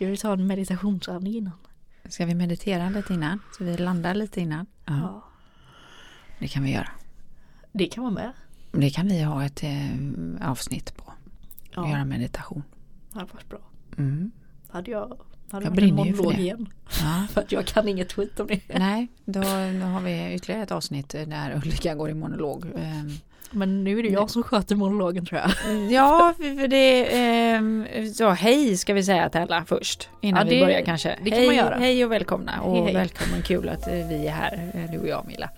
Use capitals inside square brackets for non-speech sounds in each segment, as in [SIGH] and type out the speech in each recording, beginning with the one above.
Ska vi ta en meditationsövning innan? Ska vi meditera lite innan? Så vi landar lite innan? Ja. Det kan vi göra. Det kan vara med. Det kan vi ha ett eh, avsnitt på. Ja. Göra meditation. Det hade varit bra. Mm. Hade jag, hade Jag brinner ju för det. igen. Ja. [LAUGHS] För att jag kan inget skit om det. Nej, då, då har vi ytterligare ett avsnitt där Ulrika går i monolog. Men nu är det jag som sköter monologen tror jag. Ja, för det ehm, så hej ska vi säga till alla först innan Ja, vi det- börjar kanske. det kan hej, man göra. hej och välkomna och Hej, hej. välkommen kul att eh, vi är här, eh, du och jag Milla.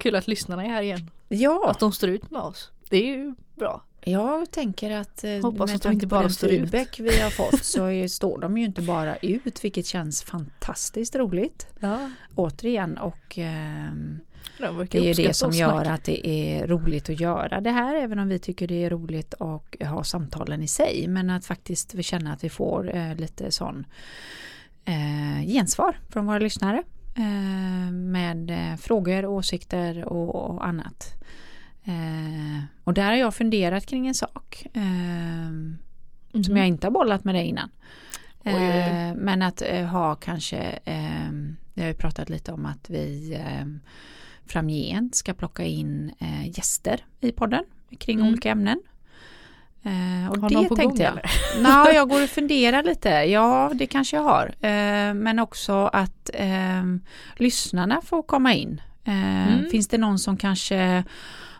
Kul att lyssnarna är här igen. Ja, Att de står ut med oss. Det är ju bra. jag tänker att eh, Hoppas med tanke inte på bara den feedback vi har fått så står de ju inte bara ut vilket känns fantastiskt roligt. Ja. Återigen och verkar Det är ju det som gör att det är roligt att göra det här, även om vi tycker det är roligt att ha samtalen i sig. Men att faktiskt vi känner att vi får eh, lite sån eh, gensvar från våra lyssnare. Eh, med eh, frågor, åsikter och, annat. Eh, och där har jag funderat kring en sak. Mhm. som jag inte har bollat med dig innan. Oj, oj, oj. Men att ha kanske, eh, vi har ju pratat lite om att vi eh, framgent ska plocka in gäster i podden kring Mm. olika ämnen. Eh, och Har det någon på tänkte gång jag. Nej, [LAUGHS] jag går och funderar lite. Ja, det kanske jag har. Eh, men också att eh, lyssnarna får komma in. Eh, Mm. Finns det någon som kanske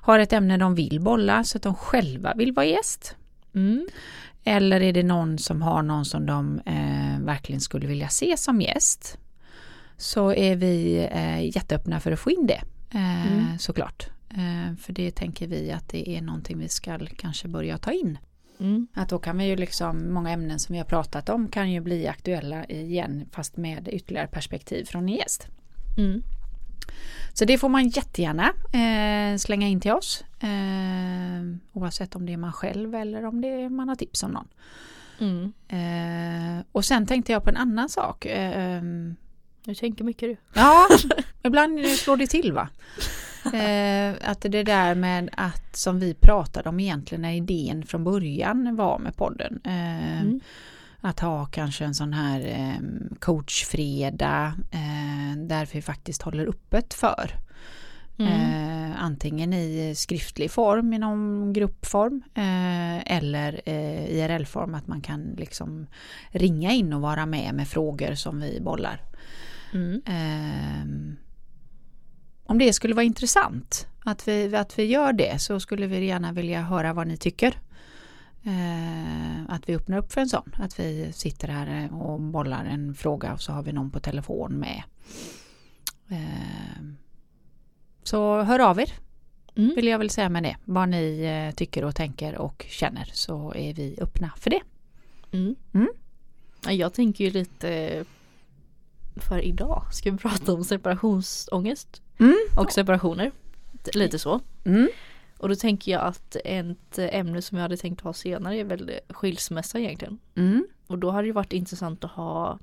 har ett ämne de vill bolla så att de själva vill vara gäst? Mm. Eller är det någon som har någon som de eh, verkligen skulle vilja se som gäst? Så är vi eh, jätteöppna för att få in det Mm. såklart. Eh, för det tänker vi att det är någonting vi ska kanske börja ta in. Mm. Att då kan vi ju liksom, många ämnen som vi har pratat om kan ju bli aktuella igen fast med ytterligare perspektiv från en gäst. Mm. Så det får man jättegärna eh, slänga in till oss. Eh, oavsett om det är man själv eller om det är man har tips om någon. Mm. Eh, och sen tänkte jag på en annan sak. Eh, ehm, Jag tänker mycket du. ja, [LAUGHS] ibland slår det till va? [LAUGHS] Eh, att det där med att som vi pratade om egentligen när idén från början var med podden. Eh, Mm. Att ha kanske en sån här eh, coachfredag eh, där vi faktiskt håller öppet för. Mm. Antingen i skriftlig form, i någon gruppform eller eh, IRL-form att man kan liksom ringa in och vara med med frågor som vi bollar. Mm. Eh, om det skulle vara intressant att vi, att vi gör det så skulle vi gärna vilja höra vad ni tycker. Eh, att vi öppnar upp för en sån. Att vi sitter här eh, och bollar en fråga och så har vi någon på telefon med. Eh, så hör av er Mm. vill jag väl säga med det. Vad ni eh, tycker och tänker och känner så är vi öppna för det. Mm. Mm. Ja, Jag tänker ju lite för idag ska vi prata om separationsångest Mm. och separationer. Lite så. Mm. Och då tänker jag att ett ämne som jag hade tänkt ha senare är väl skilsmässa egentligen. Mm. Och då hade det varit intressant att ha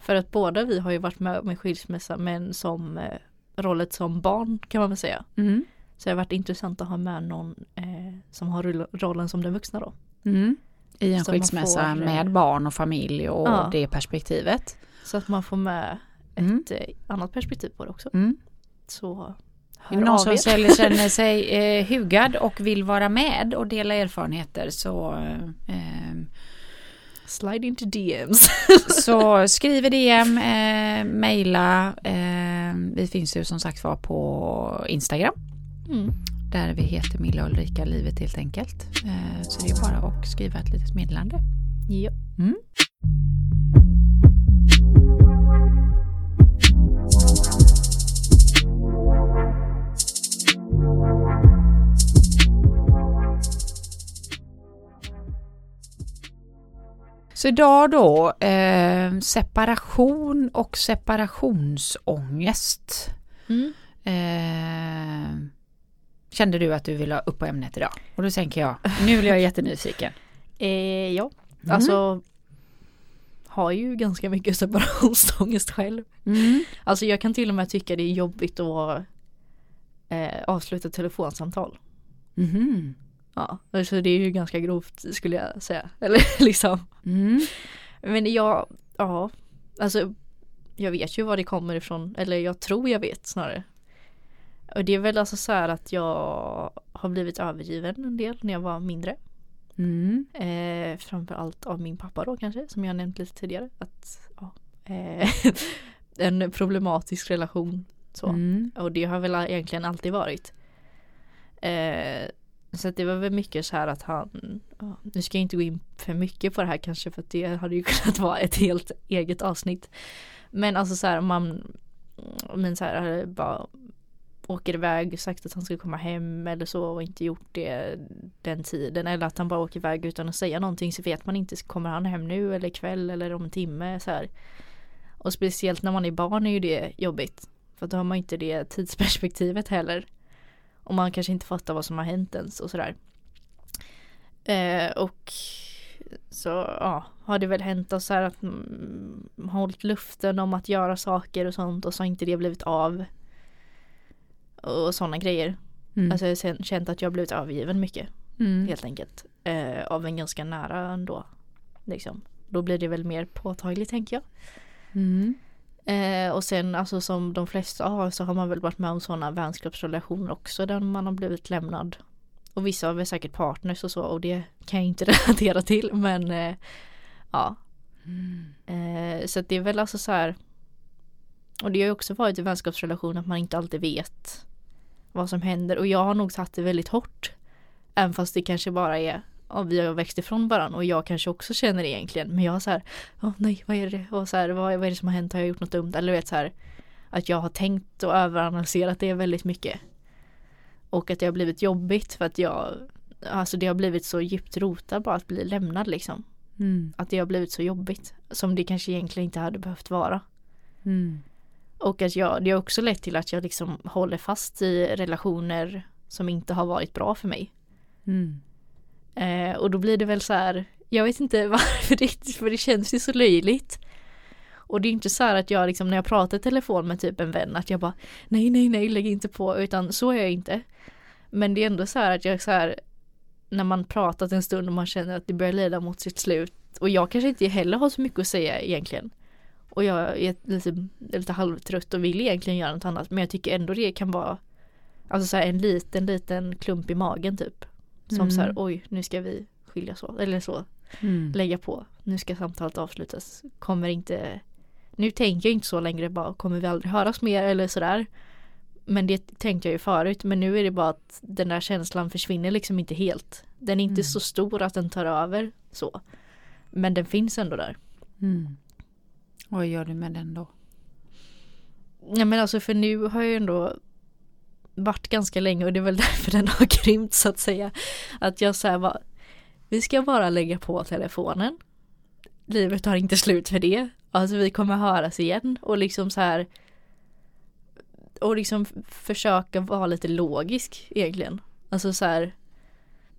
För att båda vi har ju varit med om en skilsmässa men som eh, rollet som barn kan man väl säga. Mm. Så det har varit intressant att ha med någon eh, som har roll- rollen som den vuxna då. Mm. I en Så skilsmässa får, eh, med barn och familj och Ja. det perspektivet. Så att man får med Mm. ett eh, annat perspektiv på det också. Mm. Så Är hör det någon som er. känner- [LAUGHS] sig eh, hugad och vill vara med och dela erfarenheter så, eh, Slide into DMs. [LAUGHS] så skriv DM, eh, mejla. Eh, vi finns ju som sagt var på Instagram. Mm. Där vi heter Milla och Ulrika Livet helt enkelt. Eh, så det är bara att skriva ett litet meddelande. Ja. Mm. Så idag då, eh, separation och separationsångest. Mm. Eh, kände du att du ville ha upp på ämnet idag? Och då tänker jag, nu blir jag jättenyfiken. [LAUGHS] Eh, ja, Mm. alltså har ju ganska mycket separationsångest själv. Mm. Alltså jag kan till och med tycka det är jobbigt att eh, avsluta telefonsamtal. Mhm. Ja, alltså det är ju ganska grovt skulle jag säga. [LAUGHS] Eller liksom. Mm. Men jag, ja, alltså jag vet ju var det kommer ifrån. Eller jag tror jag vet snarare. Och det är väl alltså så här att jag har blivit övergiven en del när jag var mindre. Mm. Eh, framförallt av min pappa då kanske, som jag nämnt lite tidigare. Att, ja, eh, [LAUGHS] en problematisk relation. Så. Mm. Och det har väl egentligen alltid varit. Eh, så att det var väl mycket så här att han, nu ska jag inte gå in för mycket på det här kanske för att det hade ju [LAUGHS] kunnat vara ett helt eget avsnitt. Men alltså så här man, men så här hade bara åker iväg, sagt att han ska komma hem eller så och inte gjort det den tiden eller att han bara åker iväg utan att säga någonting så vet man inte, kommer han hem nu eller ikväll eller om en timme så här. Och speciellt när man är barn är ju det jobbigt. För då har man inte det tidsperspektivet heller. Och man kanske inte fattar vad som har hänt ens och sådär. Eh, och så ja, har det väl hänt så här att mm, hållit luften om att göra saker och sånt och så har inte det blivit av. Och sådana grejer. Mm. Alltså jag har känt att jag har blivit övergiven mycket Mm. helt enkelt. Eh, av en ganska nära ändå. Liksom. Då blir det väl mer påtagligt tänker jag. Mm. Eh, och sen alltså som de flesta har så har man väl varit med om sådana vänskapsrelationer också där man har blivit lämnad. Och vissa har väl säkert partners och så och det kan jag inte [LAUGHS] relatera till men eh, ja. Mm. Eh, så att det är väl alltså så här. Och det har ju också varit i vänskapsrelation att man inte alltid vet vad som händer och jag har nog tagit det väldigt hårt. Även fast det kanske bara är ja, vi har växt ifrån varandra och jag kanske också känner det egentligen. Men jag har så här, åh nej vad är det? Och så här, vad, vad är det som har hänt? Har jag gjort något dumt? Eller vet så här, att jag har tänkt och överanalyserat det väldigt mycket. Och att det har blivit jobbigt för att jag, alltså det har blivit så djupt rotat bara att bli lämnad liksom. Mm. Att det har blivit så jobbigt. Som det kanske egentligen inte hade behövt vara. Mm. Och att jag, det har också lett till att jag liksom håller fast i relationer som inte har varit bra för mig. Mm. Eh, och då blir det väl så här, jag vet inte [LAUGHS] varför riktigt, för det känns ju så löjligt. Och det är inte så här att jag liksom när jag pratar i telefon med typ en vän att jag bara nej nej nej lägg inte på utan så är jag inte. Men det är ändå så här att jag så här när man pratat en stund och man känner att det börjar leda mot sitt slut och jag kanske inte heller har så mycket att säga egentligen. Och jag är lite, lite halvtrött och vill egentligen göra något annat men jag tycker ändå det kan vara Alltså så här en liten liten klump i magen typ. Som Mm. så här oj nu ska vi skiljas åt eller så Mm. lägga på. Nu ska samtalet avslutas. Kommer inte Nu tänker jag inte så längre bara kommer vi aldrig höras mer eller sådär. Men det tänkte jag ju förut men nu är det bara att den där känslan försvinner liksom inte helt. Den är inte Mm. så stor att den tar över så. Men den finns ändå där. Mm. Vad gör du med den då? Ja men alltså för nu har jag ju ändå varit ganska länge och det är väl [LAUGHS] därför den har krympt så att säga. Att jag så här bara Vi ska bara lägga på telefonen. Livet tar inte slut för det. Alltså vi kommer höras igen och liksom så här och liksom försöka vara lite logisk egentligen. Alltså så här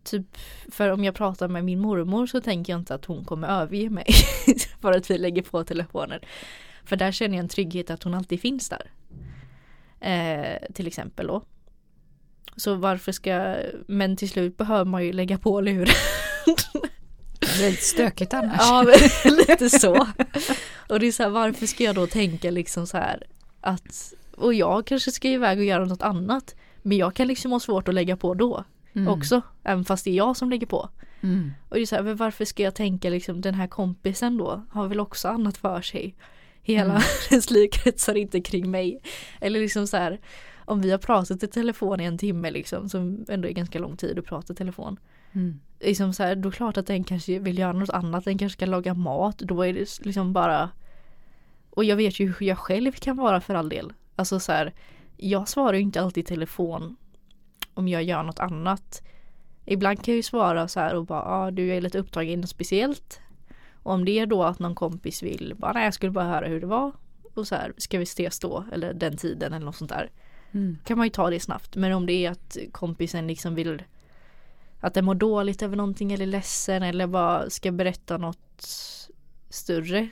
Typ för om jag pratar med min mormor så tänker jag inte att hon kommer överge mig [LAUGHS] för att vi lägger på telefonen. För där känner jag en trygghet att hon alltid finns där. Eh, till exempel då. Så varför ska, men till slut behöver man ju lägga på luren. Det blir lite stökigt annars. ja, men, [LAUGHS] lite så. Och det är så här, varför ska jag då tänka liksom så här att, och jag kanske ska iväg och göra något annat. Men jag kan liksom ha svårt att lägga på då Mm. också, även fast det är jag som lägger på. Mm. Och det är så här, men varför ska jag tänka liksom den här kompisen då har väl också annat för sig. Hela Mm. [LAUGHS] ens liv kretsar inte kring mig. Eller liksom så här om vi har pratat i telefon i en timme liksom som ändå är ganska lång tid att prata i telefon. Mm. Liksom så här, då är det klart att den kanske vill göra något annat, den kanske ska laga mat. Då är det liksom bara Och jag vet ju hur jag själv kan vara för all del. Alltså så här, jag svarar ju inte alltid i telefon om jag gör något annat. Ibland kan jag ju svara så här och bara, ja ah, du är lite upptagen i något speciellt. Och om det är då att någon kompis vill, bara nej jag skulle bara höra hur det var. Och så här, ska vi ses då? Eller den tiden eller något sånt där. Mm. Kan man ju ta det snabbt. Men om det är att kompisen liksom vill att den mår dåligt över någonting eller är ledsen eller bara ska berätta något större.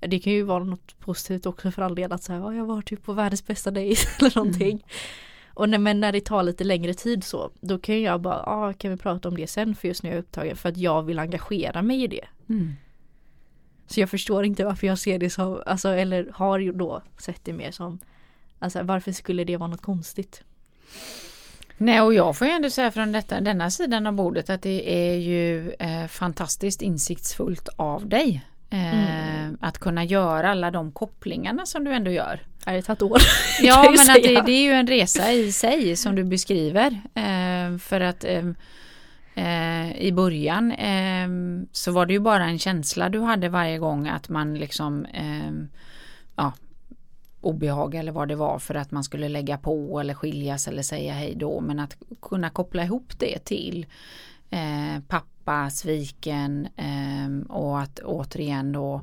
Det kan ju vara något positivt också för all del att säga, ja, jag var typ på världens bästa dejt [LAUGHS] eller någonting. Mm. Och när, men när det tar lite längre tid så, då kan jag bara, ja kan vi prata om det sen för just nu är jag upptagen för att jag vill engagera mig i det. Mm. Så jag förstår inte varför jag ser det som, alltså eller har ju då sett det mer som, alltså varför skulle det vara något konstigt? Nej och jag får ju ändå säga från detta, denna sidan av bordet att det är ju eh, fantastiskt insiktsfullt av dig. Eh, Att kunna göra alla de kopplingarna som du ändå gör. Det har tagit år. [LAUGHS] Ja men att det, det är ju en resa i sig som du beskriver. Eh, för att eh, i början eh, så var det ju bara en känsla du hade varje gång att man liksom eh, ja, obehag eller vad det var för att man skulle lägga på eller skiljas eller säga hej då. Men att kunna koppla ihop det till eh, pappa, sviken eh, och att återigen då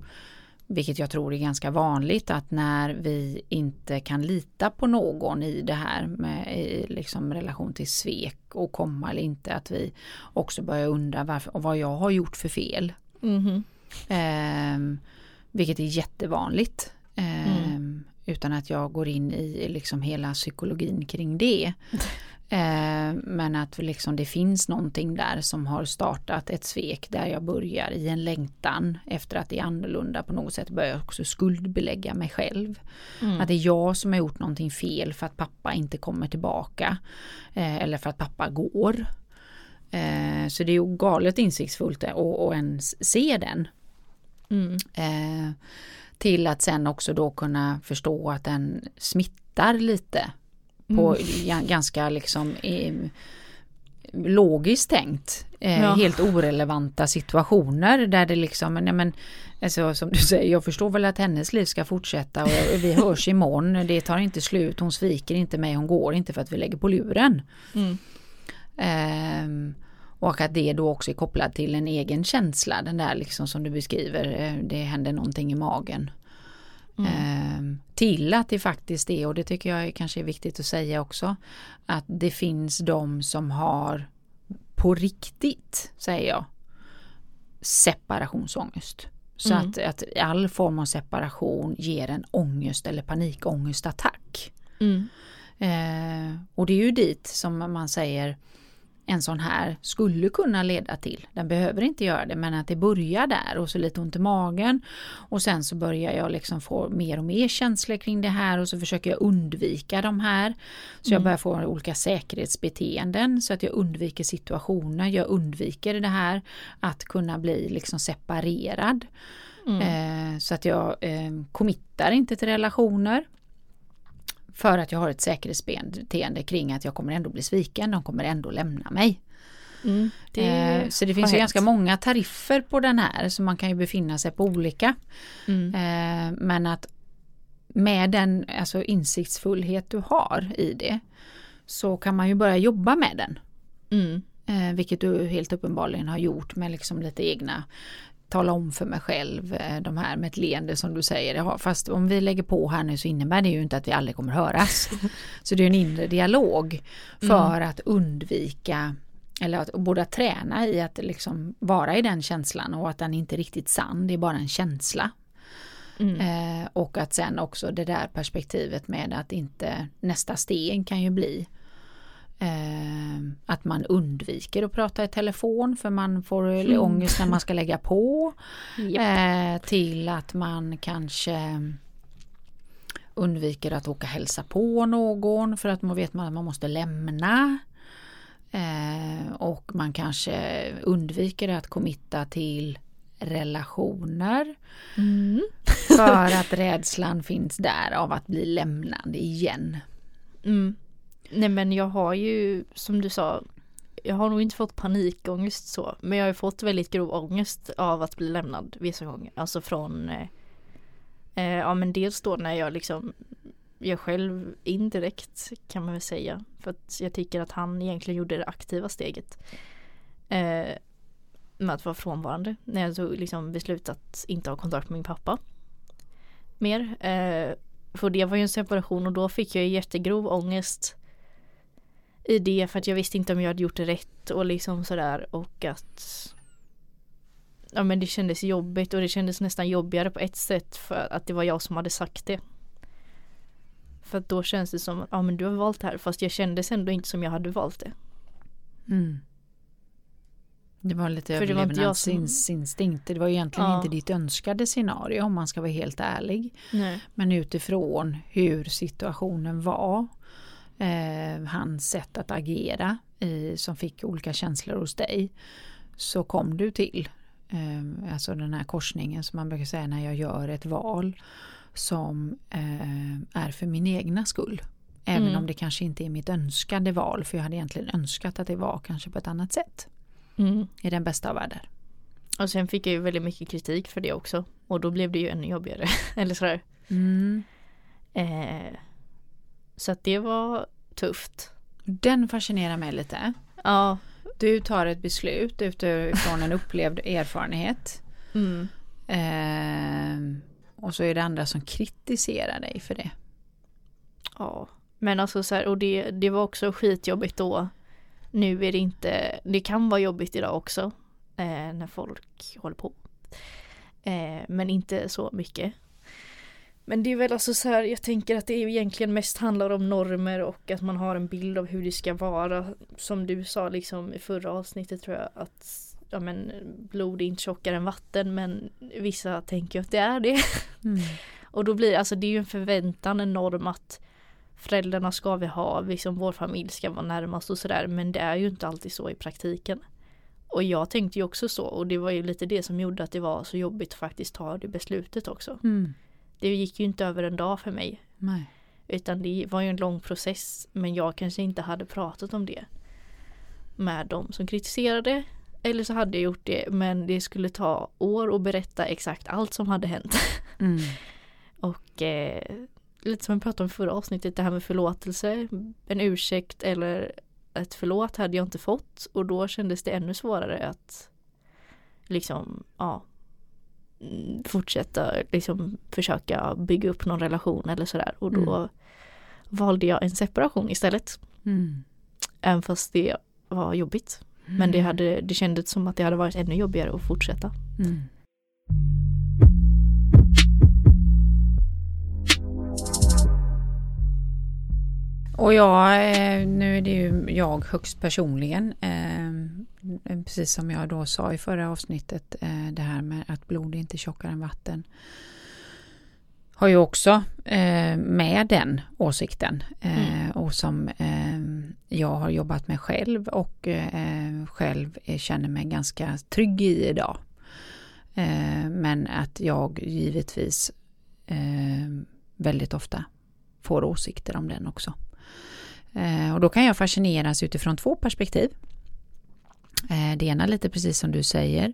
vilket jag tror är ganska vanligt att när vi inte kan lita på någon i det här med i liksom relation till svek och komma eller inte att vi också börjar undra varför, och vad jag har gjort för fel. Mhm. Ehm, vilket är jättevanligt. Ehm, Utan att jag går in i liksom hela psykologin kring det. [LAUGHS] Ehm, men att liksom det finns någonting där som har startat ett svek där jag börjar i en längtan efter att det är annorlunda på något sätt börjar jag också skuldbelägga mig själv. Mm. Att det är jag som har gjort någonting fel för att pappa inte kommer tillbaka. Eh, eller för att pappa går. Eh, så det är ju galet insiktsfullt att att ens se den. Mm. Eh, till att sen också då kunna förstå att den smittar lite. På ga- ganska liksom eh, logiskt tänkt. Eh, Ja. Helt orelevanta situationer där det liksom, nej men alltså, som du säger, jag förstår väl att hennes liv ska fortsätta och [LAUGHS] vi hörs imorgon. Det tar inte slut, hon sviker inte mig, hon går inte för att vi lägger på luren. Mm. Ehm, och att det då också är kopplat till en egen känsla, den där liksom som du beskriver, eh, det händer någonting i magen. Ehm, till att det faktiskt är, och det tycker jag kanske är viktigt att säga också, att det finns de som har på riktigt, säger jag, separationsångest. Så Mm. att, att all form av separation ger en ångest eller panikångestattack. Mm. Eh, och det är ju dit som man säger en sån här skulle kunna leda till. Den behöver inte göra det men att det börjar där och så lite ont i magen. Och sen så börjar jag liksom få mer och mer känslor kring det här och så försöker jag undvika de här. Så jag börjar få olika säkerhetsbeteenden så att jag undviker situationer. Jag undviker det här att kunna bli liksom separerad. Eh, så att jag eh, committar inte till relationer. För att jag har ett säkerhetsbeteende kring att jag kommer ändå bli sviken, de kommer ändå lämna mig. Mm. Det Eh, så det finns ju ganska många tariffer på den här så man kan ju befinna sig på olika. Mm. Eh, men att med den alltså, insiktsfullhet du har i det så kan man ju börja jobba med den. Mm. Eh, vilket du helt uppenbarligen har gjort med liksom lite egna tala om för mig själv eh, de här med ett leende som du säger. Ja, fast om vi lägger på här nu så innebär det ju inte att vi aldrig kommer höras. [LAUGHS] så det är en inre dialog för att undvika eller att både träna i att liksom vara i den känslan och att den inte är riktigt sann, det är bara en känsla. Mm. Eh, och att sen också det där perspektivet med att inte nästa steg kan ju bli att man undviker att prata i telefon för man får mm. ångest när man ska lägga på. Japp. Eh, till att man kanske undviker att åka hälsa på någon för att man vet man att man måste lämna. Eh, och man kanske undviker att committa till relationer. Mm. För att rädslan finns där av att bli lämnad igen. Mm. Nej men jag har ju som du sa Jag har nog inte fått panikångest så Men jag har ju fått väldigt grov ångest av att bli lämnad vissa gånger Alltså från eh, eh, Ja men dels då när jag liksom Jag själv indirekt kan man väl säga För att jag tycker att han egentligen gjorde det aktiva steget eh, med att vara frånvarande. När jag tog liksom beslut att inte ha kontakt med min pappa. Mer. Eh, för det var ju en separation och då fick jag jättegrov ångest i det för att jag visste inte om jag hade gjort det rätt och liksom sådär och att Ja men det kändes jobbigt och det kändes nästan jobbigare på ett sätt för att det var jag som hade sagt det. För att då känns det som, ja men du har valt det här fast jag kändes ändå inte som jag hade valt det. Mm. Det var lite som- överlevnadsinstinkt. Det var egentligen Ja. inte ditt önskade scenario om man ska vara helt ärlig. Nej. Men utifrån hur situationen var, eh, hans sätt att agera i, som fick olika känslor hos dig, så kom du till eh, alltså den här korsningen som man brukar säga när jag gör ett val som eh, är för min egna skull. Även Mm. om det kanske inte är mitt önskade val, för jag hade egentligen önskat att det var kanske på ett annat sätt. Mm. I den bästa av världar. Och sen fick jag ju väldigt mycket kritik för det också. Och då blev det ju ännu jobbigare. [LAUGHS] Eller sådär. Mm. Eh, så att det var tufft. Den fascinerar mig lite. Ja. Du tar ett beslut utifrån en upplevd erfarenhet. Mm. Ehm, och så är det andra som kritiserar dig för det. Ja. Men alltså så här, och det, det var också skitjobbigt då. Nu är det inte, det kan vara jobbigt idag också. Eh, när folk håller på. Eh, men inte så mycket. Men det är väl alltså så här, jag tänker att det egentligen mest handlar om normer och att man har en bild av hur det ska vara. Som du sa liksom i förra avsnittet tror jag att ja men blod är inte tjockare än vatten men vissa tänker att det är det. Och då blir det, alltså det är ju en förväntan, en norm att föräldrarna ska vi ha, liksom vår familj ska vara närmast och sådär men det är ju inte alltid så i praktiken. Och jag tänkte ju också så och det var ju lite det som gjorde att det var så jobbigt att faktiskt ta det beslutet också. Mm. Det gick ju inte över en dag för mig Nej. utan det var ju en lång process men jag kanske inte hade pratat om det med de som kritiserade eller så hade jag gjort det men det skulle ta år att berätta exakt allt som hade hänt. [LAUGHS] Mm. Och eh, lite som vi pratade om i förra avsnittet, det här med förlåtelse, en ursäkt eller ett förlåt hade jag inte fått och då kändes det ännu svårare att liksom, ja, fortsätta liksom försöka bygga upp någon relation eller sådär och då Mm. valde jag en separation istället. Mm. Även fast det var jobbigt. Men det, hade, det kändes som att det hade varit ännu jobbigare att fortsätta. Mm. Och jag, eh, nu är det ju jag högst personligen, eh, precis som jag då sa i förra avsnittet, eh, det här med att blod är inte tjockare än vatten, har ju också eh, med den åsikten eh, och som eh, jag har jobbat med själv och eh, själv känner mig ganska trygg i idag. Eh, men att jag givetvis väldigt ofta får åsikter om den också. Och då kan jag fascineras utifrån två perspektiv. Eh, det ena lite precis som du säger.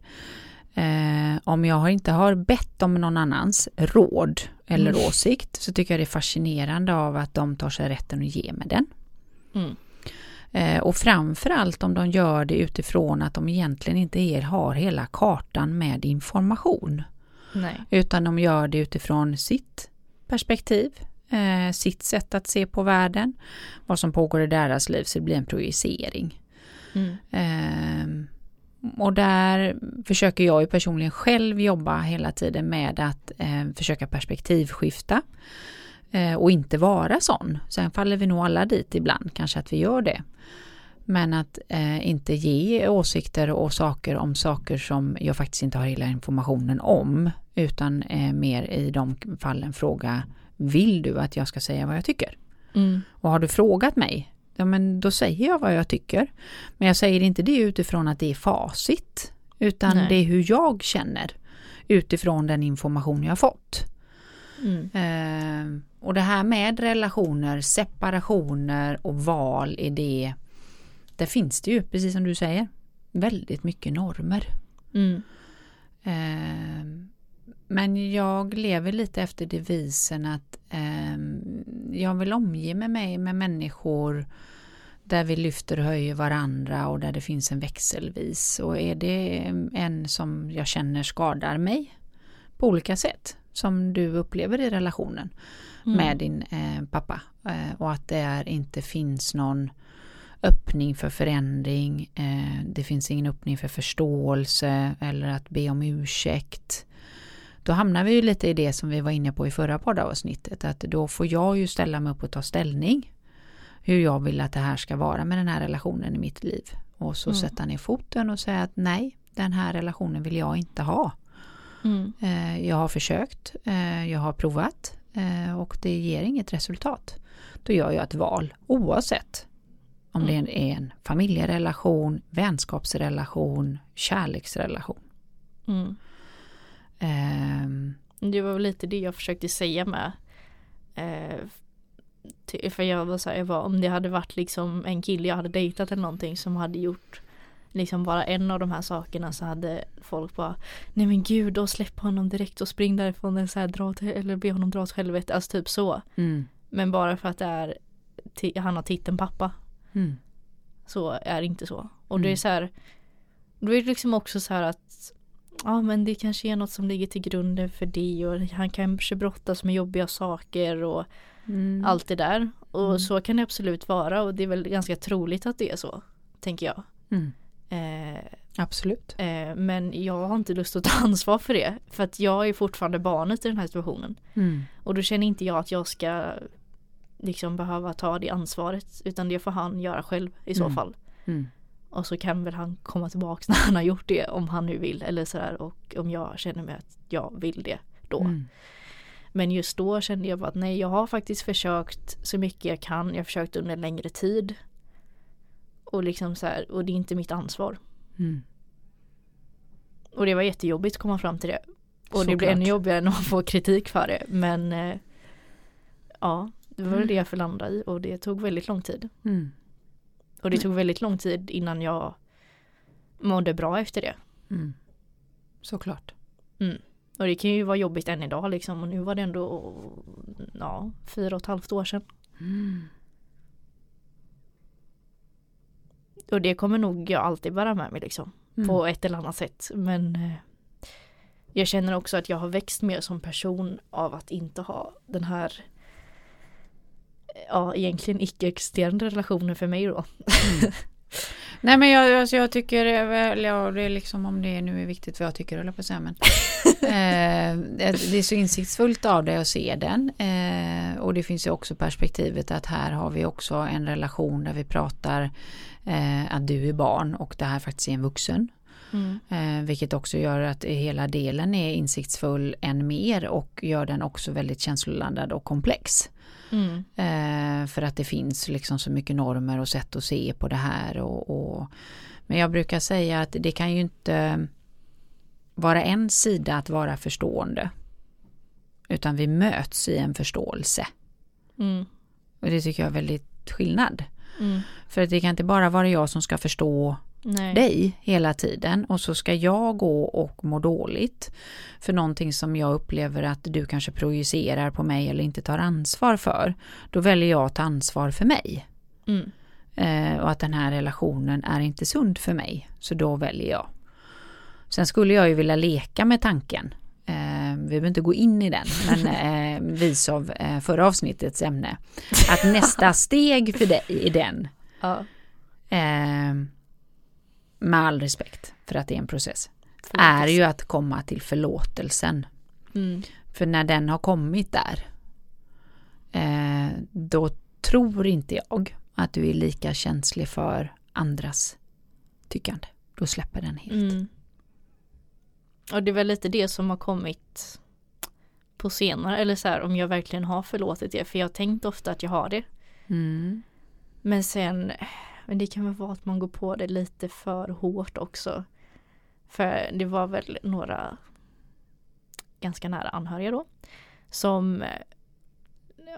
Eh, om jag inte har bett om någon annans råd eller Mm. åsikt så tycker jag det är fascinerande av att de tar sig rätten att ge mig den. Mm. Eh, och framförallt om de gör det utifrån att de egentligen inte är, har hela kartan med information. Nej. Utan de gör det utifrån sitt perspektiv, sitt sätt att se på världen, vad som pågår i deras liv, så det blir en projicering. Mm. Eh, och där försöker jag ju personligen själv jobba hela tiden med att eh, försöka perspektivskifta eh, och inte vara sån. Sen faller vi nog alla dit ibland, kanske att vi gör det. Men att eh, inte ge åsikter och saker om saker som jag faktiskt inte har hela informationen om. Utan eh, mer i de fallen fråga, vill du att jag ska säga vad jag tycker? Mm. Och har du frågat mig, ja men då säger jag vad jag tycker. Men jag säger inte det utifrån att det är facit. Utan Nej. det är hur jag känner utifrån den information jag fått. Mm. Eh, och det här med relationer, separationer och val i det. Där finns det ju, precis som du säger, väldigt mycket normer. Mm. Eh, men jag lever lite efter devisen att eh, jag vill omge med mig med människor där vi lyfter och höjer varandra och där det finns en växelvis. Och är det en som jag känner skadar mig på olika sätt som du upplever i relationen Mm. med din eh, pappa eh, och att det är, inte finns någon öppning för förändring, eh, det finns ingen öppning för förståelse eller att be om ursäkt. Då hamnar vi ju lite i det som vi var inne på i förra poddavsnittet, att då får jag ju ställa mig upp och ta ställning hur jag vill att det här ska vara med den här relationen i mitt liv. Och så Mm. sätta ner foten och säga att nej, den här relationen vill jag inte ha. Mm. Eh, Jag har försökt, eh, jag har provat eh, och det ger inget resultat. Då gör jag ett val oavsett om det är en familjerelation, vänskapsrelation, kärleksrelation. Mm. Ehm, Det var väl lite det jag försökte säga med. Eh, för jag var så här, jag var, om det hade varit liksom en kille jag hade dejtat eller någonting som hade gjort liksom bara en av de här sakerna så hade folk bara Nej men gud då släpp honom direkt och spring därifrån eller, så här, dra till, eller be honom dra åt helvete, alltså typ så. mm, Men bara för att det är han har titeln pappa mm, så är det inte så. Och det är Mm. så här Då är det liksom också så här att Ja men det kanske är något som ligger till grunden för det och han kanske brottas med jobbiga saker och mm, allt det där. Och Mm. så kan det absolut vara och det är väl ganska troligt att det är så. Tänker jag. mm, Eh, absolut. eh, men jag har inte lust att ta [LAUGHS] ansvar för det. För att jag är fortfarande barnet i den här situationen. Mm, Och då känner inte jag att jag ska liksom behöva ta det ansvaret. Utan det får han göra själv i så Mm. fall. Mm, Och så kan väl han komma tillbaks [LAUGHS] när han har gjort det om han nu vill eller sådär och om jag känner mig att jag vill det då. mm, Men just då kände jag bara att nej jag har faktiskt försökt så mycket jag kan. Jag har försökt under en längre tid. Och liksom så här, och det är inte mitt ansvar. mm. Och det var jättejobbigt att komma fram till det. Och det blir Såklart. ännu jobbigare när man får kritik för det. Men eh, ja, det var väl det jag får landa i och det tog väldigt lång tid. Mm, Och det tog väldigt lång tid innan jag mådde bra efter det. mm. Såklart. Och det kan ju vara jobbigt än idag liksom och nu var det ändå ja, fyra och ett halvt år sedan. Mm, Och det kommer nog jag alltid bära med mig liksom. mm, På ett eller annat sätt. Men eh, jag känner också att jag har växt mer som person av att inte ha den här ja, egentligen icke-existerande relationen för mig då. [LAUGHS] Nej men jag, alltså jag tycker väl, ja, det är liksom om det nu är viktigt vad jag tycker eller på att säga men [LAUGHS] eh, det det är så insiktsfullt av dig att se den eh, och det finns ju också perspektivet att här har vi också en relation där vi pratar eh, att du är barn och det här faktiskt är en vuxen Mm. eh, vilket också gör att hela delen är insiktsfull än mer och gör den också väldigt känsloladdad och komplex. Mm. Eh, för att det finns liksom så mycket normer och sätt att se på det här. Och, och, men jag brukar säga att det kan ju inte vara en sida att vara förstående. Utan vi möts i en förståelse. Mm. Och det tycker jag är väldigt skillnad. Mm. För att det kan inte bara vara jag som ska förstå Nej. dig hela tiden och så ska jag gå och må dåligt för någonting som jag upplever att du kanske projicerar på mig eller inte tar ansvar för. Då väljer jag att ta ansvar för mig. Mm. Eh, och att den här relationen är inte sund för mig. Så då väljer jag. Sen skulle jag ju vilja leka med tanken. Eh, vi behöver inte gå in i den, men [LAUGHS] eh, vis av eh, förra avsnittets ämne. Att nästa [LAUGHS] steg för dig i den Ja. Med all respekt för att det är en process, är ju att komma till förlåtelsen. Mm. För när den har kommit där, eh, då tror inte jag att du är lika känslig för andras tyckande. Då släpper den helt. Mm. Och det är väl lite det som har kommit på senare, eller så här om jag verkligen har förlåtit det, för jag har tänkt ofta att jag har det. Mm. Men sen, men det kan väl vara att man går på det lite för hårt också. För det var väl några ganska nära anhöriga då. Som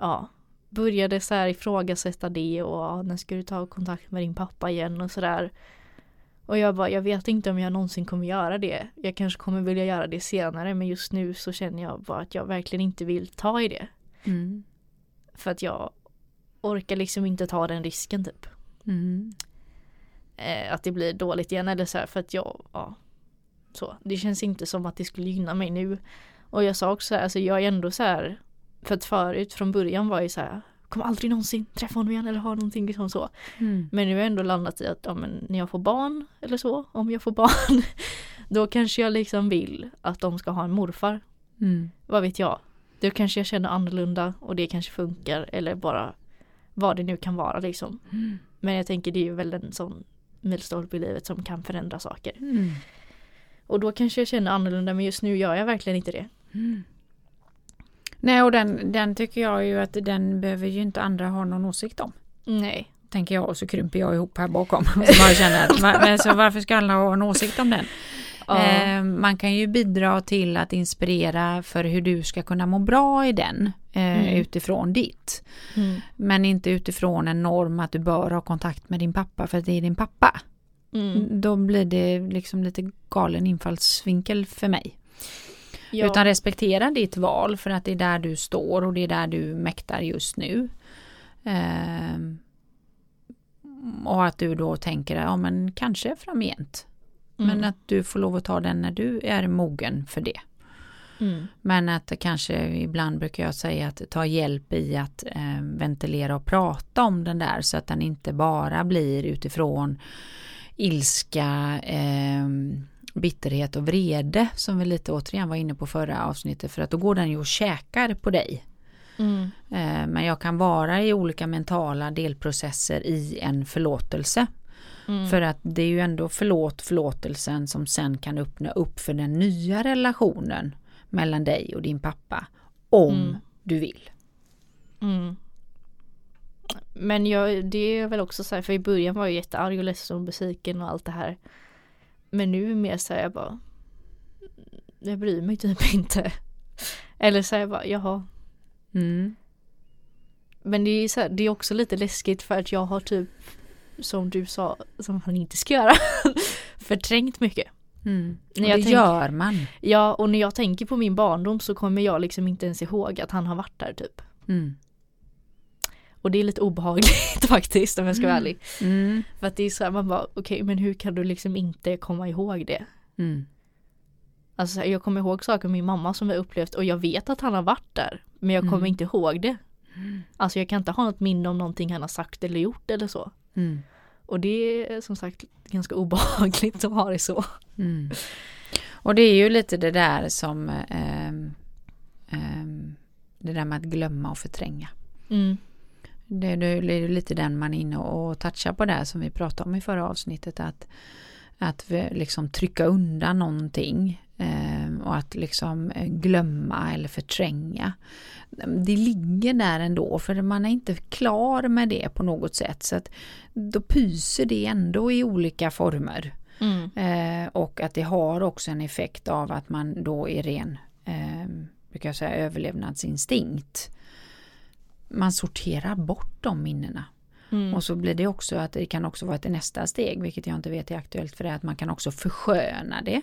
ja, började så här ifrågasätta det och ja, när ska du ta kontakt med din pappa igen och sådär. Och jag bara, jag vet inte om jag någonsin kommer göra det. Jag kanske kommer vilja göra det senare men just nu så känner jag bara att jag verkligen inte vill ta i det. Mm. För att jag orkar liksom inte ta den risken typ. Mm. eh, att det blir dåligt igen eller så här för att jag, ja. Så, det känns inte som att det skulle gynna mig nu. Och jag sa också så här, alltså jag är ändå så här, för att förut från början var jag så här, kommer aldrig någonsin träffa honom igen eller ha någonting liksom så. Mm. Men nu har jag ändå landat i att ja, men när jag får barn eller så, om jag får barn, [LAUGHS] då kanske jag liksom vill att de ska ha en morfar. Mm. Vad vet jag? Då kanske jag känner annorlunda och det kanske funkar eller bara vad det nu kan vara liksom. Mm. Men jag tänker det är ju väl en sån milstolpe i livet som kan förändra saker. Mm. Och då kanske jag känner annorlunda men just nu gör jag verkligen inte det. Mm. Nej, och den, den tycker jag ju att den behöver ju inte andra ha någon åsikt om. Nej. Tänker jag och så krymper jag ihop här bakom. [LAUGHS] Så bara känner att, men så varför ska alla ha en åsikt om den? Ja. Eh, man kan ju bidra till att inspirera för hur du ska kunna må bra i den eh, Mm. utifrån ditt. Mm. Men inte utifrån en norm att du bör ha kontakt med din pappa för att det är din pappa. Mm. Då blir det liksom lite galen infallsvinkel för mig. Ja. Utan respektera ditt val för att det är där du står och det är där du mäktar just nu. Ehm, och att du då tänker, ja men kanske framgent. Mm. Men att du får lov att ta den när du är mogen för det. Mm. Men att kanske ibland brukar jag säga att ta hjälp i att eh, ventilera och prata om den där så att den inte bara blir utifrån ilska, eh, bitterhet och vrede som vi lite återigen var inne på förra avsnittet för att då går den ju och käkar på dig. Mm. Eh, men jag kan vara i olika mentala delprocesser i en förlåtelse. Mm. För att det är ju ändå förlåt förlåtelsen som sen kan öppna upp för den nya relationen mellan dig och din pappa. Om Mm. du vill. Mm. Men jag, det är väl också så här, för i början var jag jättearg och ledsen och besviken och allt det här. Men nu är mer så här, jag bara Jag bryr mig typ [LAUGHS] inte. Eller så här, jag bara, jaha. Mm. Men det är, så här, det är också lite läskigt för att jag har typ Som du sa, som han inte ska göra [LAUGHS] Förträngt mycket. Mm. Och När det jag tänker- gör man. Ja, och när jag tänker på min barndom så kommer jag liksom inte ens ihåg att han har varit där typ. Mm. Och det är lite obehagligt [LAUGHS] faktiskt om jag ska vara ärlig. Mm. För att det är så här, man bara okej men hur kan du liksom inte komma ihåg det? Mm. Alltså jag kommer ihåg saker med min mamma som jag upplevt och jag vet att han har varit där. Men jag kommer Mm. inte ihåg det. Alltså jag kan inte ha något minne om någonting han har sagt eller gjort eller så. Mm. Och det är som sagt ganska obehagligt att ha det så. Mm. Och det är ju lite det där som ehm, ehm, det där med att glömma och förtränga. Mm. Det, är lite den man är inne och touchar på där som vi pratade om i förra avsnittet. Att, att vi liksom trycka undan någonting och att liksom eh, glömma eller förtränga. Det ligger där ändå för man är inte klar med det på något sätt. Så att då pyser det ändå i olika former. Mm. Eh, och att det har också en effekt av att man då är ren eh, brukar jag säga, överlevnadsinstinkt. Man sorterar bort de minnena. Mm. Och så blir det också att det kan också vara ett nästa steg, vilket jag inte vet är aktuellt för det, att man kan också försköna det.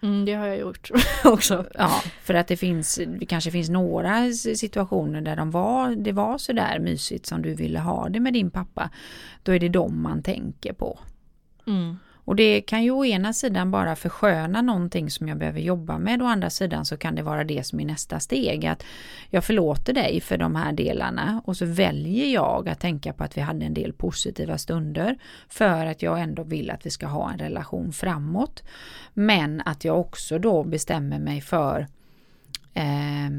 Mm, det har jag gjort [LAUGHS] också. Ja, för att det finns, det kanske finns några situationer där de var, det var så där mysigt som du ville ha det med din pappa. Då är det dem man tänker på. Mm. Och det kan ju å ena sidan bara försköna någonting som jag behöver jobba med, å andra sidan så kan det vara det som är nästa steg. Att jag förlåter dig för de här delarna och så väljer jag att tänka på att vi hade en del positiva stunder för att jag ändå vill att vi ska ha en relation framåt. Men att jag också då bestämmer mig för eh,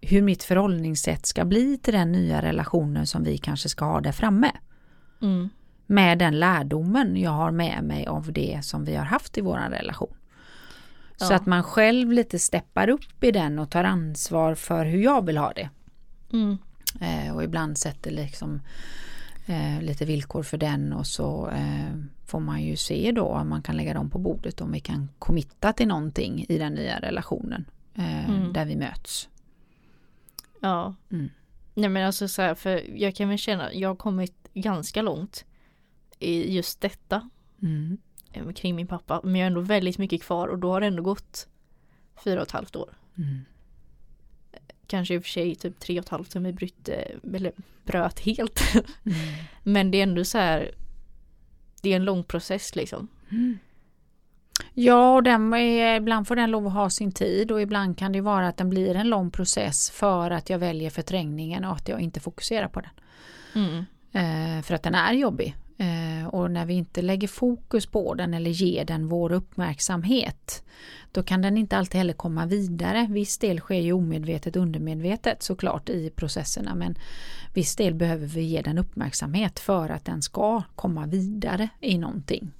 hur mitt förhållningssätt ska bli till den nya relationen som vi kanske ska ha där framme Mm med den lärdomen jag har med mig av det som vi har haft i vår relation. Så Ja. att man själv lite steppar upp i den och tar ansvar för hur jag vill ha det. Mm. Eh, och ibland sätter liksom eh, lite villkor för den och så eh, får man ju se då om man kan lägga dem på bordet om vi kan committa till någonting i den nya relationen eh, Mm. där vi möts. Ja. Mm. Nej men alltså så här, för jag kan väl känna, jag har kommit ganska långt i just detta Mm. eh, kring min pappa. Men jag har ändå väldigt mycket kvar och då har det ändå gått fyra och ett halvt år. Mm. Kanske i och för sig typ tre och ett halvt som vi brytte, eller bröt helt. [LAUGHS] Mm. Men det är ändå så här det är en lång process liksom. Ja, och den är, ibland får den lov att ha sin tid och ibland kan det vara att den blir en lång process för att jag väljer förträngningen och att jag inte fokuserar på den. Mm. Eh, för att den är jobbig. Eh, och när vi inte lägger fokus på den eller ger den vår uppmärksamhet då kan den inte alltid heller komma vidare. Viss del sker ju omedvetet undermedvetet såklart i processerna men viss del behöver vi ge den uppmärksamhet för att den ska komma vidare i någonting.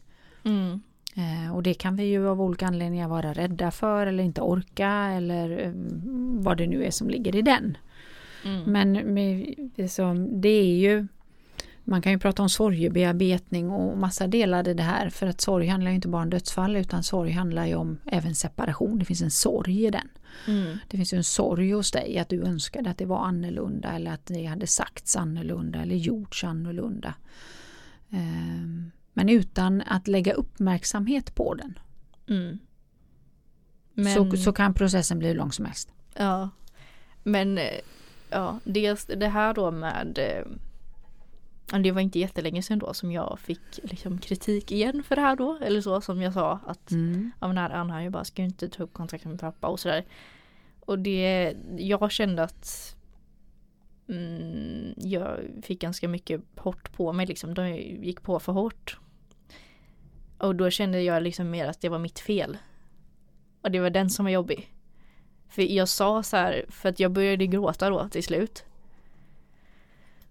Mm. Eh, och det kan vi ju av olika anledningar vara rädda för eller inte orka eller eh, vad det nu är som ligger i den. Mm. Men liksom, det är ju man kan ju prata om sorgebearbetning och massa delar i det här för att sorg handlar ju inte bara om dödsfall utan sorg handlar ju om även separation. Det finns en sorg i den. Mm. Det finns ju en sorg hos dig att du önskade att det var annorlunda eller att det hade sagts annorlunda eller gjorts annorlunda. Ehm, Men utan att lägga uppmärksamhet på den Mm. Men, så, så kan processen bli hur lång som helst. ja. Men eh, ja, dels det här då med eh, det var inte jättelänge sedan då som jag fick liksom kritik igen för det här då. Eller så som jag sa att Mm. av en nära anhörig bara ska inte ta upp kontakt med pappa och sådär. Och det, jag kände att mm, jag fick ganska mycket hårt på mig liksom. De gick på för hårt. Och då kände jag liksom mer att det var mitt fel. Och det var den som var jobbig. För jag sa så här, för att jag började gråta då till slut.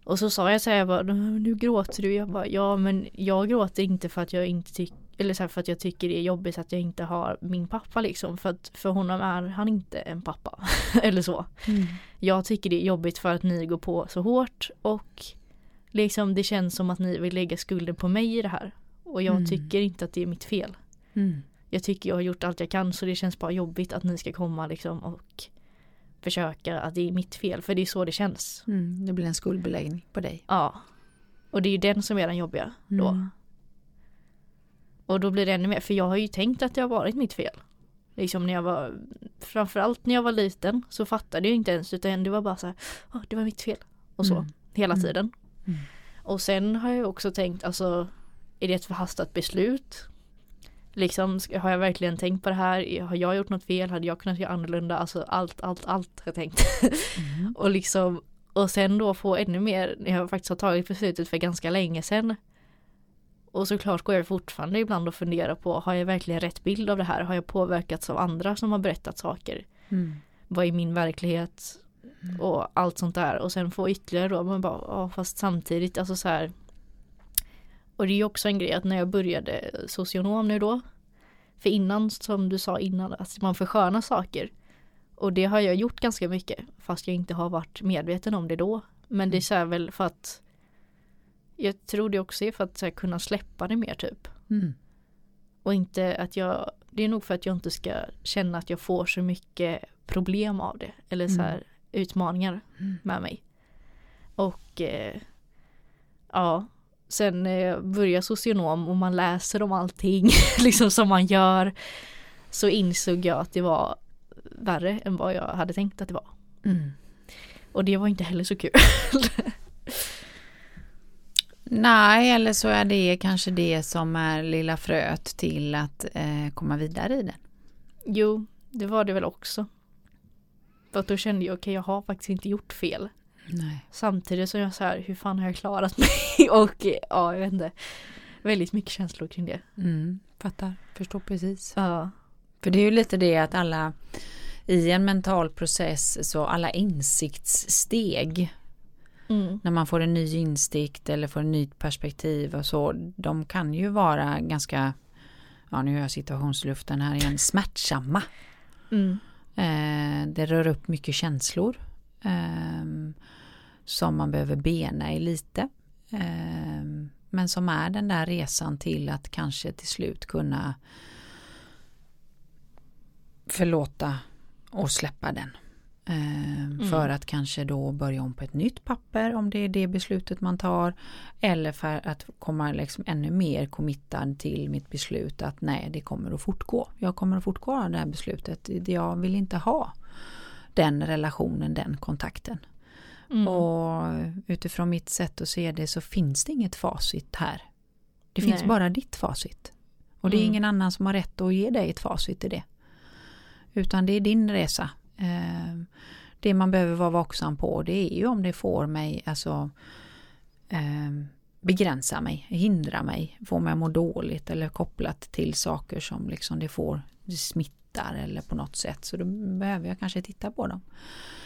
Och så sa jag så här, jag bara, nu gråter du. Jag bara, ja men jag gråter inte för att jag inte tycker eller så här, för att jag tycker det är jobbigt att jag inte har min pappa liksom. För att för honom är han inte en pappa. [LAUGHS] eller så. Mm. Jag tycker det är jobbigt för att ni går på så hårt och liksom det känns som att ni vill lägga skulden på mig i det här. Och jag Mm. tycker inte att det är mitt fel. Mm. Jag tycker jag har gjort allt jag kan så det känns bara jobbigt att ni ska komma liksom och försöka att det är mitt fel. För det är så det känns. Mm. Det blir en skuldbeläggning på dig. Ja. Och det är ju den som är den jobbiga då. Mm. Och då blir det ännu mer, för jag har ju tänkt att det har varit mitt fel. Liksom när jag var, framförallt när jag var liten så fattade jag inte ens utan det var bara så här, "Åh, det var mitt fel. Och så, Mm. hela Mm. tiden. Mm. Och sen har jag också tänkt, alltså är det ett förhastat beslut? Liksom, har jag verkligen tänkt på det här? Har jag gjort något fel? Hade jag kunnat göra annorlunda? Alltså allt, allt, allt har jag tänkt. Mm. [LAUGHS] och liksom, och sen då få ännu mer, när jag faktiskt har tagit beslutet för ganska länge sedan. Och såklart går jag fortfarande ibland och funderar på, har jag verkligen rätt bild av det här? Har jag påverkats av andra som har berättat saker? Mm. Vad är min verklighet? Och allt sånt där. Och sen få ytterligare då, man bara, ja fast samtidigt, alltså så här. Och det är ju också en grej att när jag började socionom nu då. För innan, som du sa innan, att man förskönar saker. Och det har jag gjort ganska mycket. Fast jag inte har varit medveten om det då. Men det är så här väl för att jag tror det också är för att här, kunna släppa det mer typ. Mm. Och inte att jag, det är nog för att jag inte ska känna att jag får så mycket problem av det. Eller så här utmaningar Mm. med mig. Och eh, ja, sen eh, börjar socionom och man läser om allting [LAUGHS] liksom som man gör. Så insåg jag att det var värre än vad jag hade tänkt att det var. Mm. Och det var inte heller så kul. [LAUGHS] Nej, eller så är det kanske det som är lilla fröet till att eh, komma vidare i den. jo, det var det väl också. För att då kände jag, okej jag har faktiskt inte gjort fel. Nej. Samtidigt som jag så här, hur fan har jag klarat mig? [LAUGHS] Och ja, jag vet inte. Väldigt mycket känslor kring det. Mm, fattar, förstår precis. Ja. För det är ju lite det att alla i en mental process så alla insiktssteg Mm. när man får en ny insikt eller får en nytt perspektiv och så de kan ju vara ganska ja nu gör jag situationsluften här igen smärtsamma. Mm. Eh, det rör upp mycket känslor som man behöver bena i lite. Ehm, men som är den där resan till att kanske till slut kunna förlåta och släppa den. Ehm, För att kanske då börja om på ett nytt papper om det är det beslutet man tar. Eller för att komma liksom ännu mer committad till mitt beslut att nej det kommer att fortgå. Jag kommer att fortgå av det här beslutet. Jag vill inte ha den relationen, den kontakten. Mm. Och utifrån mitt sätt att se det så finns det inget facit här. Det finns Nej. bara ditt facit. Och det är Mm. ingen annan som har rätt att ge dig ett facit i det. Utan det är din resa. Eh, det man behöver vara vaksam på det är ju om det får mig, alltså eh, begränsa mig, hindra mig, få mig att må dåligt eller kopplat till saker som liksom det får det smittar eller på något sätt. Så då behöver jag kanske titta på dem.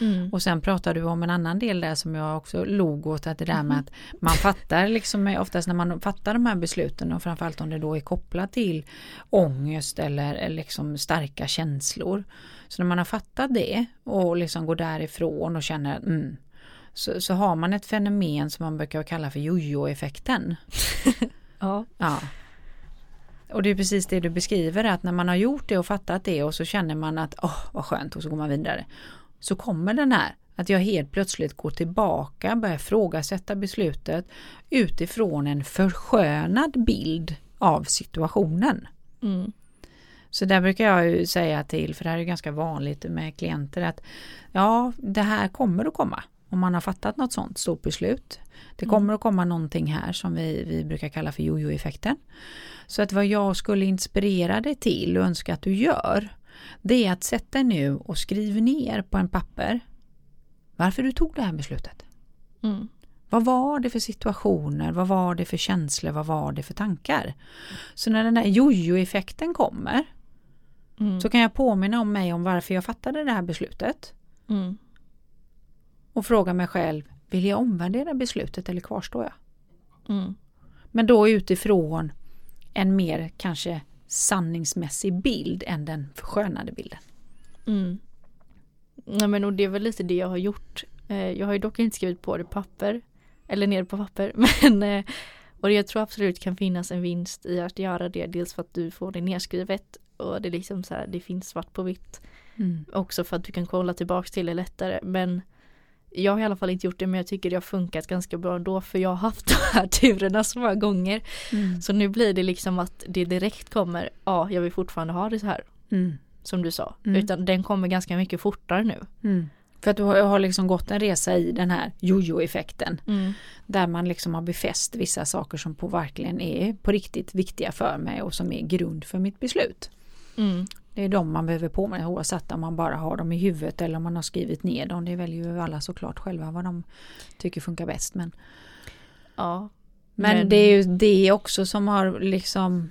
Mm. Och sen pratar du om en annan del där som jag också log åt, att det där med att man fattar liksom oftast när man fattar de här besluten och framförallt om det då är kopplat till ångest eller eller liksom starka känslor. Så när man har fattat det och liksom går därifrån och känner mm, så, så har man ett fenomen som man brukar kalla för jojo-effekten. [LAUGHS] Ja. Ja. Och det är precis det du beskriver att när man har gjort det och fattat det och så känner man att åh vad skönt och så går man vidare. Så kommer den här att jag helt plötsligt går tillbaka, börjar ifrågasätta beslutet utifrån en förskönad bild av situationen. Mm. Så där brukar jag ju säga till, för det här är ganska vanligt med klienter att ja, det här kommer att komma om man har fattat något sånt stort beslut. Det Mm. kommer att komma någonting här som vi, vi brukar kalla för jojo-effekten. Så att vad jag skulle inspirera dig till och önska att du gör det är att sätta dig nu och skriv ner på en papper varför du tog det här beslutet. Mm. Vad var det för situationer? Vad var det för känslor? Vad var det för tankar? Så när den här jojo-effekten kommer Mm. så kan jag påminna om mig om varför jag fattade det här beslutet Mm. Och fråga mig själv, vill jag omvärdera beslutet eller kvarstår jag? Mm. Men då utifrån en mer kanske sanningsmässig bild än den förskönade bilden. Mm. Nej men och det är väl lite det jag har gjort. Eh, jag har ju dock inte skrivit på det papper. Eller ner på papper. [LAUGHS] Men eh, och jag tror absolut kan finnas en vinst i att göra det. Dels för att du får det nedskrivet. Och det är liksom så här, det finns svart på vitt. Mm. Också för att du kan kolla tillbaks till det lättare. Men jag har i alla fall inte gjort det men jag tycker det har funkat ganska bra ändå för jag har haft [LAUGHS] de här turerna så många gånger. Mm. Så nu blir det liksom att det direkt kommer, ja jag vill fortfarande ha det så här. Mm. Som du sa. Mm. Utan den kommer ganska mycket fortare nu. Mm. För att du har, jag har liksom gått en resa i den här jojo-effekten. Mm. Där man liksom har befäst vissa saker som på verkligen är på riktigt viktiga för mig och som är grund för mitt beslut. Det är de man behöver påminna oavsett om man bara har dem i huvudet eller om man har skrivit ner dem. Det väljer ju alla såklart själva vad de tycker funkar bäst. Men, Ja. men, Men- det är ju det också som har liksom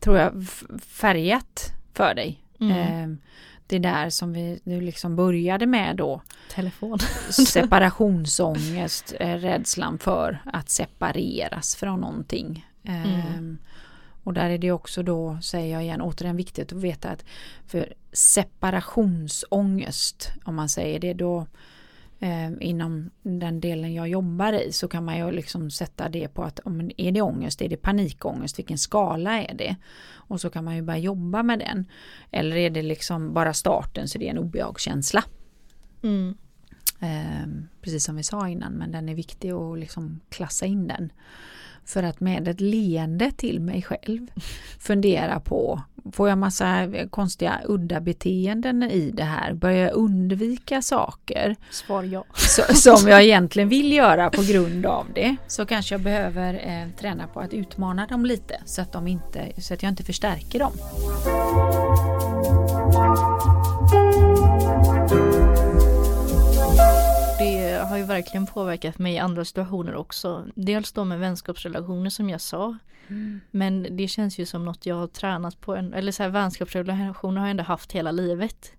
tror jag färgat för dig. Mm. Eh, det där som vi du liksom började med då. Telefon. [LAUGHS] Separationsångest, eh, rädslan för att separeras från någonting. Mm. Och där är det också då, säger jag igen, återigen viktigt att veta att för separationsångest, om man säger det, då eh, inom den delen jag jobbar i så kan man ju liksom sätta det på att om är det ångest, är det panikångest, vilken skala är det? Och så kan man ju börja jobba med den. Eller är det liksom bara starten så det är en obehagskänsla. Mm. Eh, precis som vi sa innan, men den är viktig att liksom klassa in den. För att med ett leende till mig själv fundera på, får jag massa konstiga udda beteenden i det här? Börjar jag undvika saker Svar ja. som jag egentligen vill göra på grund av det? Så kanske jag behöver eh, träna på att utmana dem lite så att, de inte, så att jag inte förstärker dem. Verkligen påverkat mig i andra situationer också. Dels då med vänskapsrelationer som jag sa. Men det känns ju som något jag har tränat på. En, eller så här vänskapsrelationer har jag ändå haft hela livet.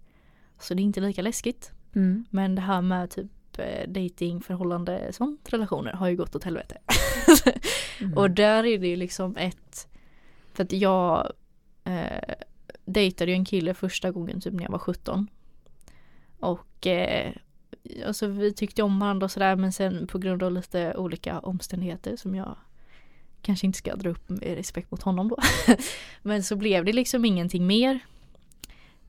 Så det är inte lika läskigt. Mm. Men det här med typ eh, dating, förhållande, sånt relationer har ju gått åt helvete. Mm. Och där är det ju liksom ett För att jag eh, dejtade ju en kille första gången typ när jag var 17. Och eh, alltså vi tyckte om varandra och sådär men sen på grund av lite olika omständigheter som jag kanske inte ska dra upp med respekt mot honom då. [LAUGHS] men så blev det liksom ingenting mer.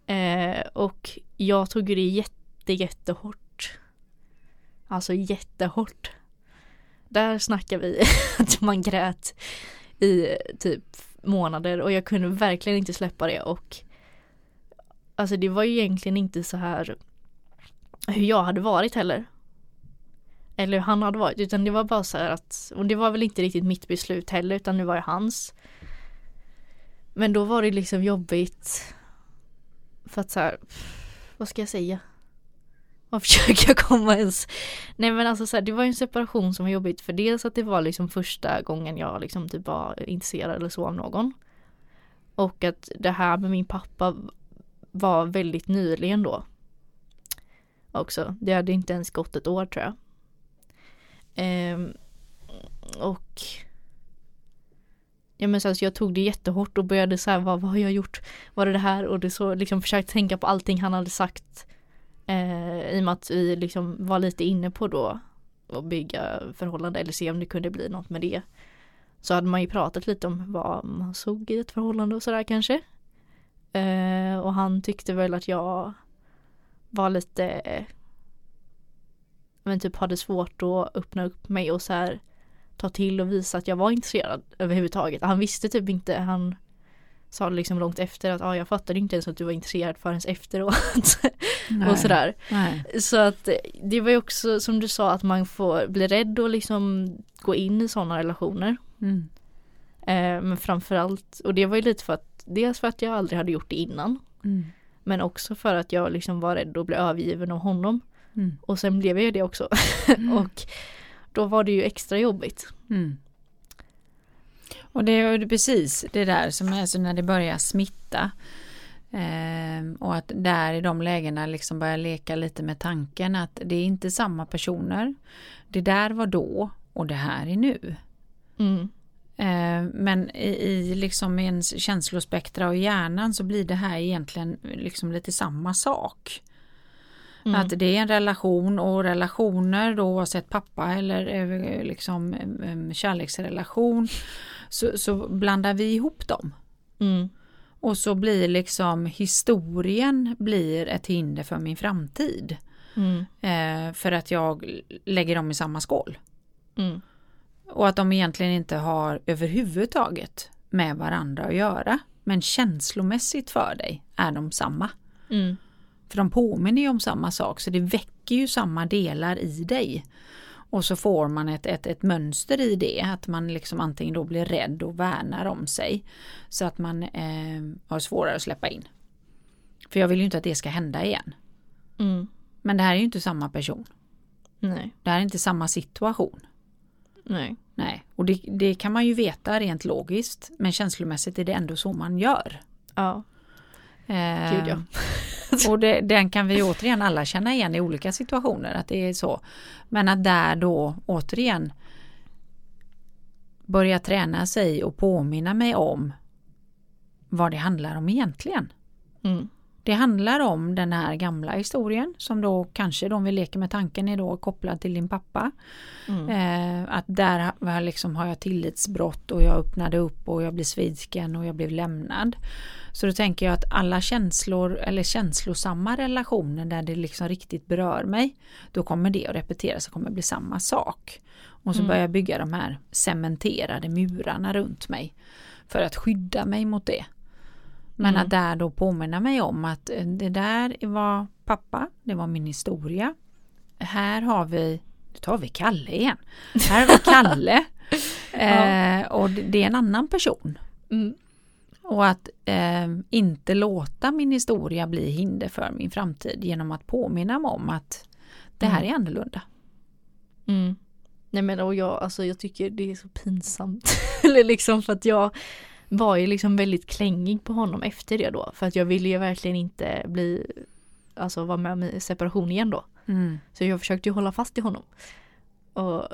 Eh, och jag tog det jätte jättehårt. Alltså jättehårt. Där snackar vi [LAUGHS] att man grät i typ månader och jag kunde verkligen inte släppa det och Alltså det var ju egentligen inte så här hur jag hade varit heller. Eller hur han hade varit. Utan det var bara så här att, och det var väl inte riktigt mitt beslut heller utan det var ju hans. Men då var det liksom jobbigt. För att så här, vad ska jag säga? Vad [LAUGHS] försöker jag komma ens? Nej men alltså så här, det var ju en separation som var jobbigt för dels att det var liksom första gången jag liksom typ var intresserad eller så av någon. Och att det här med min pappa var väldigt nyligen då. Också. Det hade inte ens gått ett år tror jag. Ehm, och Ja men så, alltså, jag tog det jättehårt och började så här, vad, vad har jag gjort? Var det det här? Och det så liksom försökte tänka på allting han hade sagt. Eh, I och med att vi liksom var lite inne på då att bygga förhållande eller se om det kunde bli något med det. Så hade man ju pratat lite om vad man såg i ett förhållande och sådär kanske. Eh, och han tyckte väl att jag var lite men typ hade svårt att öppna upp mig och så här ta till och visa att jag var intresserad överhuvudtaget. Han visste typ inte, han sa liksom långt efter att ah, jag fattade inte ens att du var intresserad förrän efteråt. [LAUGHS] och sådär. Nej. Så att det var ju också som du sa att man får bli rädd och liksom gå in i sådana relationer. Mm. Eh, men framförallt, och det var ju lite för att dels för att jag aldrig hade gjort det innan. Mm. Men också för att jag liksom var rädd att bli övergiven av honom. Mm. Och sen blev jag ju det också. Mm. [LAUGHS] och då var det ju extra jobbigt. Mm. Och det är precis det där som är så när det börjar smitta. Eh, och att där i de lägena liksom börja leka lite med tanken att det är inte samma personer. Det där var då och det här är nu. Mm. Eh, men i, i liksom ens känslospektra och hjärnan så blir det här egentligen liksom lite samma sak. Mm. Att det är en relation och relationer då oavsett pappa eller eh, liksom kärleksrelation så, så blandar vi ihop dem. Mm. Och så blir liksom historien blir ett hinder för min framtid. Mm. Eh, för att jag lägger dem i samma skål. Och att de egentligen inte har överhuvudtaget med varandra att göra. Men känslomässigt för dig är de samma. Mm. För de påminner ju om samma sak så det väcker ju samma delar i dig. Och så får man ett, ett, ett mönster i det, att man liksom antingen då blir rädd och värnar om sig. Så att man eh, har svårare att släppa in. För jag vill ju inte att det ska hända igen. Mm. Men det här är ju inte samma person. Nej. Det här är inte samma situation. Nej. Nej, och det, det kan man ju veta rent logiskt. Men känslomässigt är det ändå så man gör. Ja. Eh, Gud ja. [LAUGHS] och det, den kan vi återigen alla känna igen i olika situationer att det är så. Men att där då återigen börja träna sig och påminna mig om vad det handlar om egentligen. Mm. Det handlar om den här gamla historien som då kanske de vi leker med tanken är då kopplad till din pappa. Mm. Eh, att där liksom har jag tillitsbrott och jag öppnade upp och jag blev sviken och jag blev lämnad. Så då tänker jag att alla känslor eller känslosamma relationer där det liksom riktigt berör mig. Då kommer det att repeteras och kommer bli samma sak. Och så mm. börjar jag bygga de här cementerade murarna runt mig. För att skydda mig mot det. Men mm. att där då påminna mig om att eh, det där var pappa, det var min historia. Här har vi, nu tar vi Kalle igen. Här har vi Kalle. [LAUGHS] eh, och det är en annan person. Mm. Och att eh, inte låta min historia bli hinder för min framtid genom att påminna mig om att det här mm. är annorlunda. Mm. Nej men och jag, alltså jag tycker det är så pinsamt. [LAUGHS] Eller liksom för att jag var ju liksom väldigt klängig på honom efter det då. För att jag ville ju verkligen inte bli, alltså vara med om separation igen då. Mm. Så jag försökte ju hålla fast i honom. Och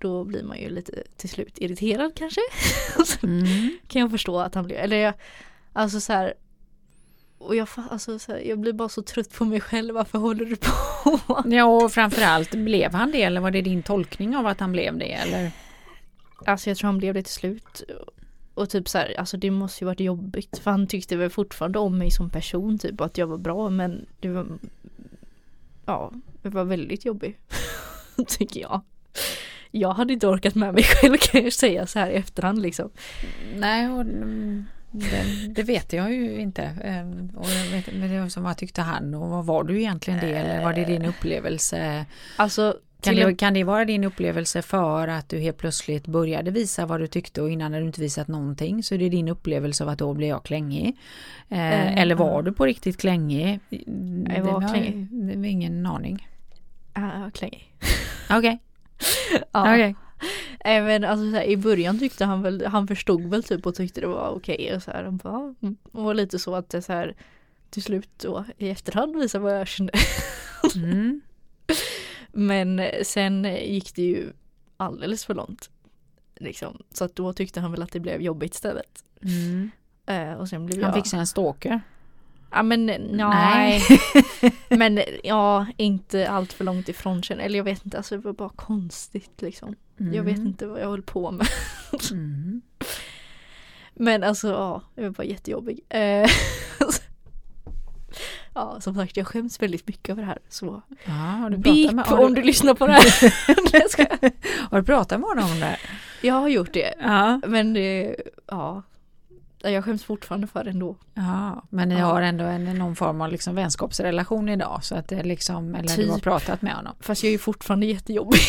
då blir man ju lite till slut irriterad kanske. [LAUGHS] mm. Kan jag förstå att han blir, eller jag, alltså så här, och jag, alltså, så här, jag blir bara så trött på mig själv, varför håller du på? [LAUGHS] Ja och framförallt, blev han det eller var det din tolkning av att han blev det eller? Alltså jag tror han blev det till slut. Och typ så här, alltså det måste ju varit jobbigt för han tyckte väl fortfarande om mig som person typ och att jag var bra men det var Ja, det var väldigt jobbigt [LAUGHS] tycker jag jag hade inte orkat med mig själv kan jag säga så här i efterhand liksom. Nej, och, mm, det, det, vet jag ju inte. Ehm, och jag vet, men vad tyckte han och vad var du egentligen det eller var det din upplevelse? Alltså Kan det, kan det vara din upplevelse för att du helt plötsligt började visa vad du tyckte och innan hade du inte visat någonting så det är din upplevelse av att då blir jag klängig. Eh, Eh, eller var ja. du på riktigt klängig? Jag var det har klängig. Det var ingen aning. Ja, klängig. [LAUGHS] Okej, Ja. okej. Nej men alltså så här, i början tyckte han väl, han förstod väl typ och tyckte det var okej och så här. Han bara, "Ja." och var lite så att det så här till slut då i efterhand visar vad jag kände. Mm. [LAUGHS] Men sen gick det ju alldeles för långt. Liksom. Så att då tyckte han väl att det blev jobbigt istället. Mm. Eh, och sen blev Han jag... fick sig en stalker. Ja men nej. [LAUGHS] men ja, inte allt för långt ifrån sen. Eller jag vet inte, alltså det var bara konstigt liksom. Jag vet Mm. inte vad jag höll på med. Mm. [LAUGHS] Men alltså ja, det var bara jättejobbig. Eh, [LAUGHS] ja, som sagt jag skäms väldigt mycket över det här. Så har, du beep med, om du lyssnar på det här. [LAUGHS] [LAUGHS] Har du pratat med honom om det här? jag har gjort det. Ja. Men det, ja. Jag skäms fortfarande för det ändå. Ja, men ni Ja. har ändå en, någon form av liksom vänskapsrelation idag så att det liksom, eller du har Typ. pratat med honom. Fast jag är ju fortfarande jättejobbig.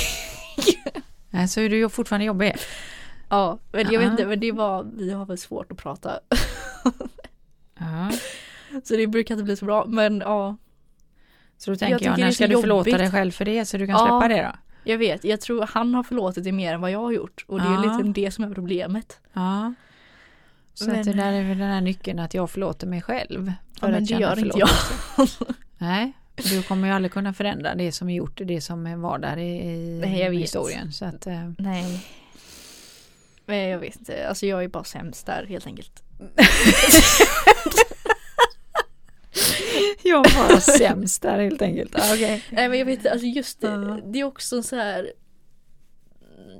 [LAUGHS] Nej, så är du ju fortfarande jobbig. Ja, men jag Ja. vet inte, men det var, vi har väl svårt att prata. Ja. Så det brukar inte bli så bra, men ja. Så då Jag tänker jag, det när är ska du förlåta jobbigt. dig själv för det så du kan Ja. släppa det då? Jag vet, jag tror han har förlåtit det mer än vad jag har gjort. Och det är Ja. liksom det som är problemet. Ja. Så Men- att det där är väl den här nyckeln att jag förlåter mig själv. För Ja, men att det gör inte jag. [LAUGHS] Nej, du kommer ju aldrig kunna förändra det som är gjort, det som var där i, i Nej, jag historien. Så att, eh, Nej. Men jag vet inte, alltså jag är bara sämst där helt enkelt. [LAUGHS] [LAUGHS] jag var sämst där helt enkelt. Ja, Okej. Nej men jag vet alltså just det, Ja. det är också så här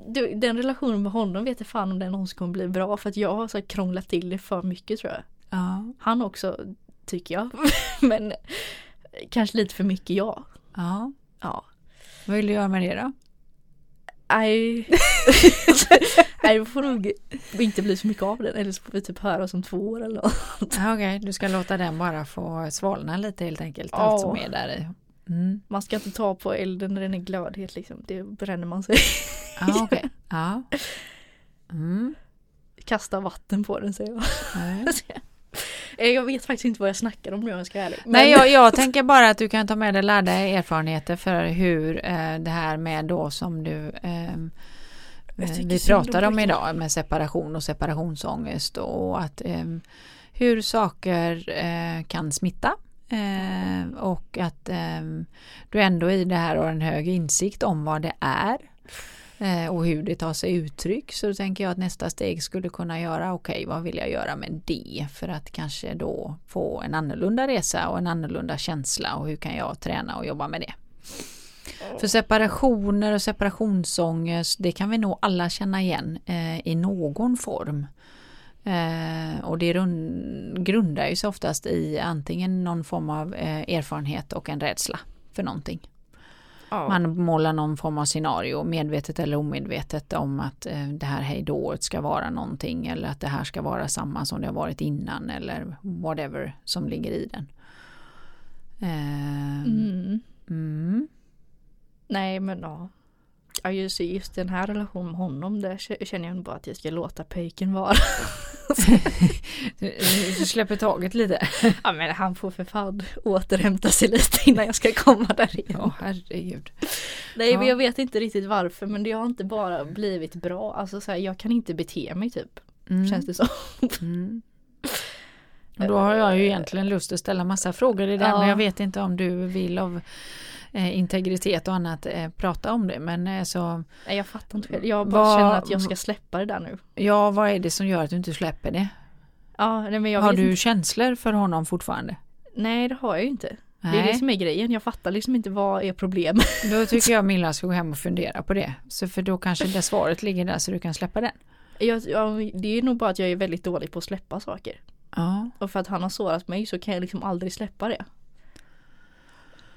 du, Den relationen med honom vet jag fan om den någonsin kommer bli bra för att jag har så krånglat till det för mycket tror jag. Ja. Han också, tycker jag. [LAUGHS] men kanske lite för mycket jag. ja. Ja. Vad vill du göra med det då? Nej. [LAUGHS] Nej, det får nog inte bli så mycket av den. Eller så får vi typ höra om två år eller något. Ja, Okej, du ska låta den bara få svalna lite helt enkelt. Ja. Allt som är där i. Mm. Man ska inte ta på elden när den är glödhet liksom. Det bränner man sig. Ja, okej. Ja. Mm. Kasta vatten på den säger jag. Nej. [LAUGHS] Eh, Jag vet faktiskt inte vad jag snackar om nu om jag ska vara ärlig. Men- Nej, jag, jag tänker bara att du kan ta med dig lärda erfarenheter för hur eh, det här med då som du eh, vi synd om pratar om idag med separation och separationsångest och att ehm, hur saker eh, kan smitta. Eh, och att ehm, du ändå i det här har en hög insikt om vad det är eh, och hur det tar sig uttryck. Så då tänker jag att nästa steg skulle kunna göra okej vad vill jag göra med det? För att kanske då få en annorlunda resa och en annorlunda känsla och hur kan jag träna och jobba med det. För separationer och separationsångest det kan vi nog alla känna igen eh, i någon form. Eh, och det run- grundar ju sig oftast i antingen någon form av eh, erfarenhet och en rädsla för någonting. Ja. Man målar någon form av scenario, medvetet eller omedvetet, om att eh, det här hejdået ska vara någonting eller att det här ska vara samma som det har varit innan eller whatever som ligger i den. Eh, Mm. mm. Nej men ja. Ja just, just den här relationen med honom där känner jag bara att jag ska låta pöjken vara. Du, [LAUGHS] du släpper taget lite. ja men han får för fan återhämta sig lite innan jag ska komma där igen. Ja, herregud. Nej Ja. men jag vet inte riktigt varför men det har inte bara blivit bra. Alltså så här, jag kan inte bete mig typ. Mm. Känns det som. Mm. Och då har jag ju egentligen lust att ställa massa frågor i det Ja. men jag vet inte om du vill av eh, integritet och annat eh, prata om det. Men eh, så, Nej jag fattar inte själv. Jag bara Vad- känner att jag ska släppa det där nu. ja vad är det som gör att du inte släpper det? Ja nej men jag har du inte. känslor för honom fortfarande? Nej det har jag ju inte. Det är Nej, det som är grejen. Jag fattar liksom inte vad är problemet. [LAUGHS] då tycker jag Milla ska gå hem och fundera på det. Så för då kanske det svaret ligger där så du kan släppa den. Jag, ja, det är nog bara att jag är väldigt dålig på att släppa saker. Ja, Och för att han har sårat mig så kan jag liksom aldrig släppa det.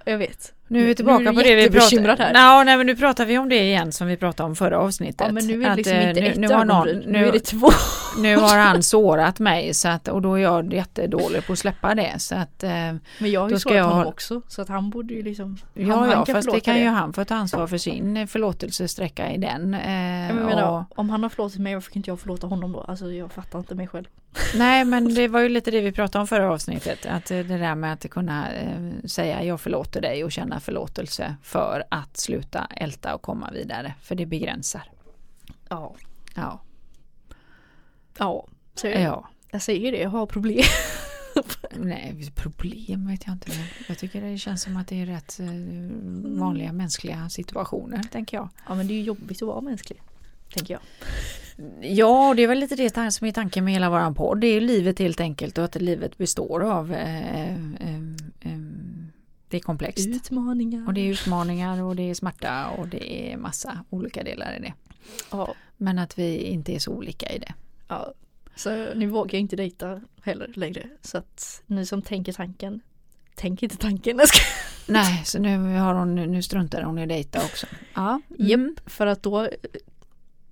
Jag vet. Nu är vi Nu tillbaka är på det vi pratade här. No, nej, men nu pratar vi om det igen som vi pratade om förra avsnittet. Ja men nu är det liksom eh, inte nu, ett nu, har någon, nu, nu är det två. nu har han sårat mig så att, och då är jag jättedålig på att släppa det. Så att, eh, Men jag har ju sårat jag honom också så att han borde ju liksom han, ja, han ja fast det kan ju han få ta ansvar för sin förlåtelsesträcka i den. Eh, men menar, och, om han har förlåtit mig varför kan inte jag förlåta honom då? Alltså jag fattar inte mig själv. nej men det var ju lite det vi pratade om förra avsnittet. Att eh, det där med att kunna eh, säga jag förlåter dig och känna förlåtelse för att sluta älta och komma vidare. För det begränsar. Ja. Ja, Ja. Så ja. jag säger det, jag har problem. [LAUGHS] Nej, problem vet jag inte. Jag tycker det känns som att det är rätt eh, vanliga mänskliga situationer, tänker jag. Ja men det är ju jobbigt att vara mänsklig. Tänker jag. Ja, det är väl lite det som är tanken med hela våran podd. Det är ju livet helt enkelt och att livet består av eh, eh, eh, det är komplext. Utmaningar. Och det är utmaningar och det är smärta och det är massa olika delar i det. ja, Men att vi inte är så olika i det. ja. Så nu vågar jag inte dejta heller längre. Så att ni som tänker tanken, tänk inte tanken. [LAUGHS] Nej, så nu, har hon, nu struntar hon i dejta också. Ja, Japp, mm. för att då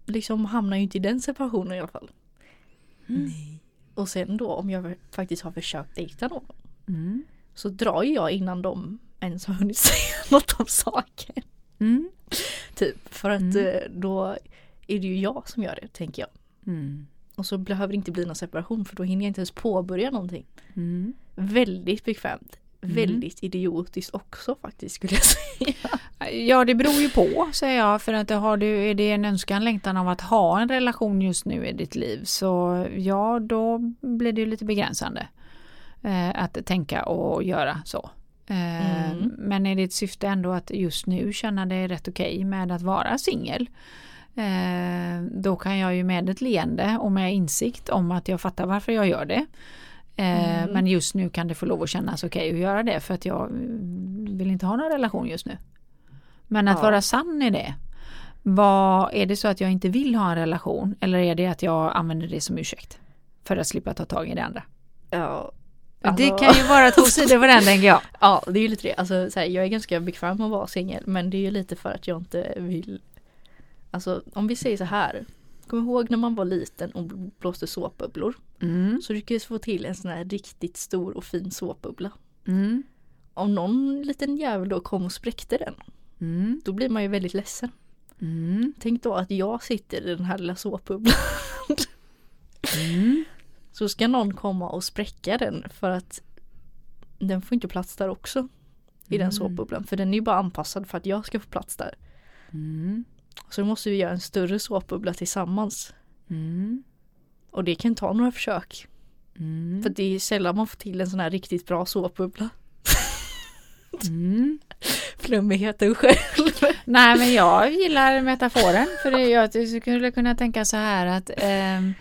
liksom hamnar jag inte i den separationen i alla fall. Nej. Och sen då om jag faktiskt har försökt dejta någon Mm. Så drar jag innan de ens har hunnit [LAUGHS] säga något om saken. Mm. Typ för att Mm. eh, då är det ju jag som gör det tänker jag. Mm. Och så behöver det inte bli någon separation för då hinner jag inte ens påbörja någonting. Mm. Väldigt bekvämt. Mm. Väldigt idiotiskt också faktiskt skulle jag [LAUGHS] säga. Ja, det beror ju på säger jag. För att har du, är det en önskan, längtan av att ha en relation just nu i ditt liv så ja, då blir det ju lite begränsande. Eh, att tänka och göra så. Eh, Mm. Men är ditt syfte ändå att just nu känna dig rätt okej med att vara singel. Eh, då kan jag ju med ett leende och med insikt om att jag fattar varför jag gör det. Mm. Men just nu kan det få lov att kännas okej att göra det för att jag vill inte ha någon relation just nu. Men att Ja. vara sann i det. Vad, är det så att jag inte vill ha en relation eller är det att jag använder det som ursäkt? För att slippa ta tag i det andra. Ja, det alltså- kan ju vara två [LAUGHS] sidor på den tänker jag. Ja det är ju lite det. Alltså, så här, jag är ganska bekväm med att vara singel men det är ju lite för att jag inte vill Alltså om vi säger så här Kom ihåg när man var liten och blåste såpbubblor Mm, så lyckades få till en sån här riktigt stor och fin såpbubbla. mm, Om någon liten jävel då kom och spräckte den mm, då blir man ju väldigt ledsen. mm, Tänk då att jag sitter i den här lilla såpbubblan mm. Så ska någon komma och spräcka den för att den får inte plats där också. I den Mm. såpbubblan för den är ju bara anpassad för att jag ska få plats där. Mm, Så då måste vi göra en större såpbubbla tillsammans. mm, Och det kan ta några försök. mm, För det är sällan man får till en sån här riktigt bra såpbubbla. [LAUGHS] mm. Flummigheten själv. Nej men jag gillar metaforen för det, jag skulle kunna tänka så här att ehm,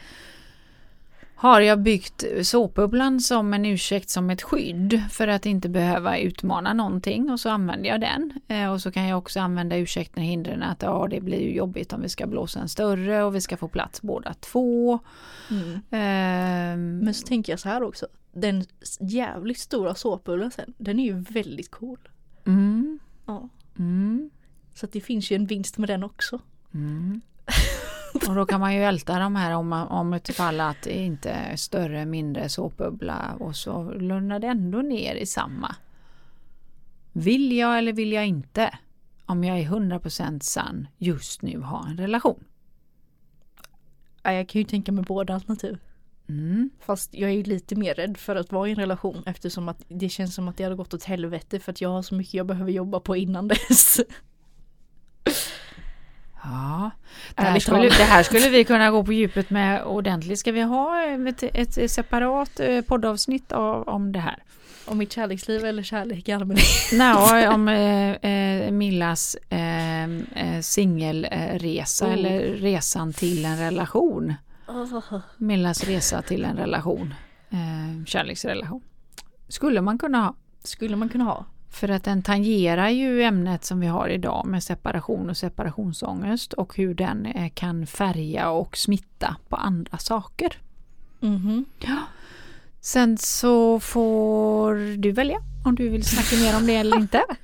har jag byggt såpbubblan som en ursäkt som ett skydd för att inte behöva utmana någonting och så använder jag den. Eh, och så kan jag också använda ursäkten och hindren att ja, det blir ju jobbigt om vi ska blåsa en större och vi ska få plats båda två. Mm. Ehm, Men så tänker jag så här också. Den jävligt stora såpbubblan sen, den är ju väldigt cool. mm, Ja. mm, Så det finns ju en vinst med den också. [LAUGHS] [LAUGHS] Och då kan man ju älta de här om, om utifall att det inte är större, mindre såpbubbla och så lugnar det ändå ner i samma. Vill jag eller vill jag inte? Om jag är 100% sann just nu ha en relation. Ja, jag kan ju tänka mig båda alternativ. Mm. Fast jag är ju lite mer rädd för att vara i en relation eftersom att det känns som att det hade gått åt helvete för att jag har så mycket jag behöver jobba på innan dess. [LAUGHS] Ja, det här, skulle, det här skulle vi kunna gå på djupet med ordentligt. Ska vi ha ett, ett separat eh, poddavsnitt av, om det här? Om mitt kärleksliv eller kärlek i allmänhet. [LAUGHS] Nej, om [LAUGHS] eh, eh, Millas eh, eh, singelresa Oh. eller resan till en relation. Millas resa till en relation. Eh, kärleksrelation. Skulle man kunna ha. Skulle man kunna ha. För att den tangerar ju ämnet som vi har idag med separation och separationsångest och hur den eh, kan färga och smitta på andra saker. Mm -hmm. ja. Sen så får du välja om du vill snacka mer om det eller inte. [LAUGHS]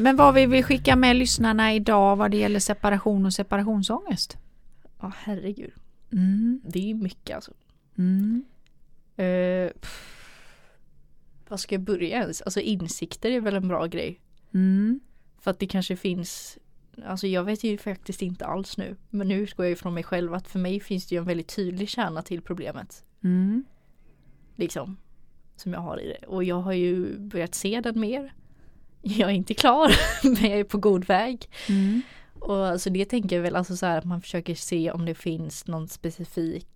Men vad vi vill skicka med lyssnarna idag vad det gäller separation och separationsångest? Ja, oh, herregud. Mm. Det är mycket alltså. Mm. Uh, vad ska jag börja ens? Alltså insikter är väl en bra grej. Mm. För att det kanske finns Alltså jag vet ju faktiskt inte alls nu. Men nu utgår jag ifrån mig själv att för mig finns det ju en väldigt tydlig kärna till problemet. Mm. Liksom. Som jag har i det. Och jag har ju börjat se den mer. Jag är inte klar [LAUGHS] men jag är på god väg. Mm. Och alltså det tänker jag väl alltså så här att man försöker se om det finns någon specifik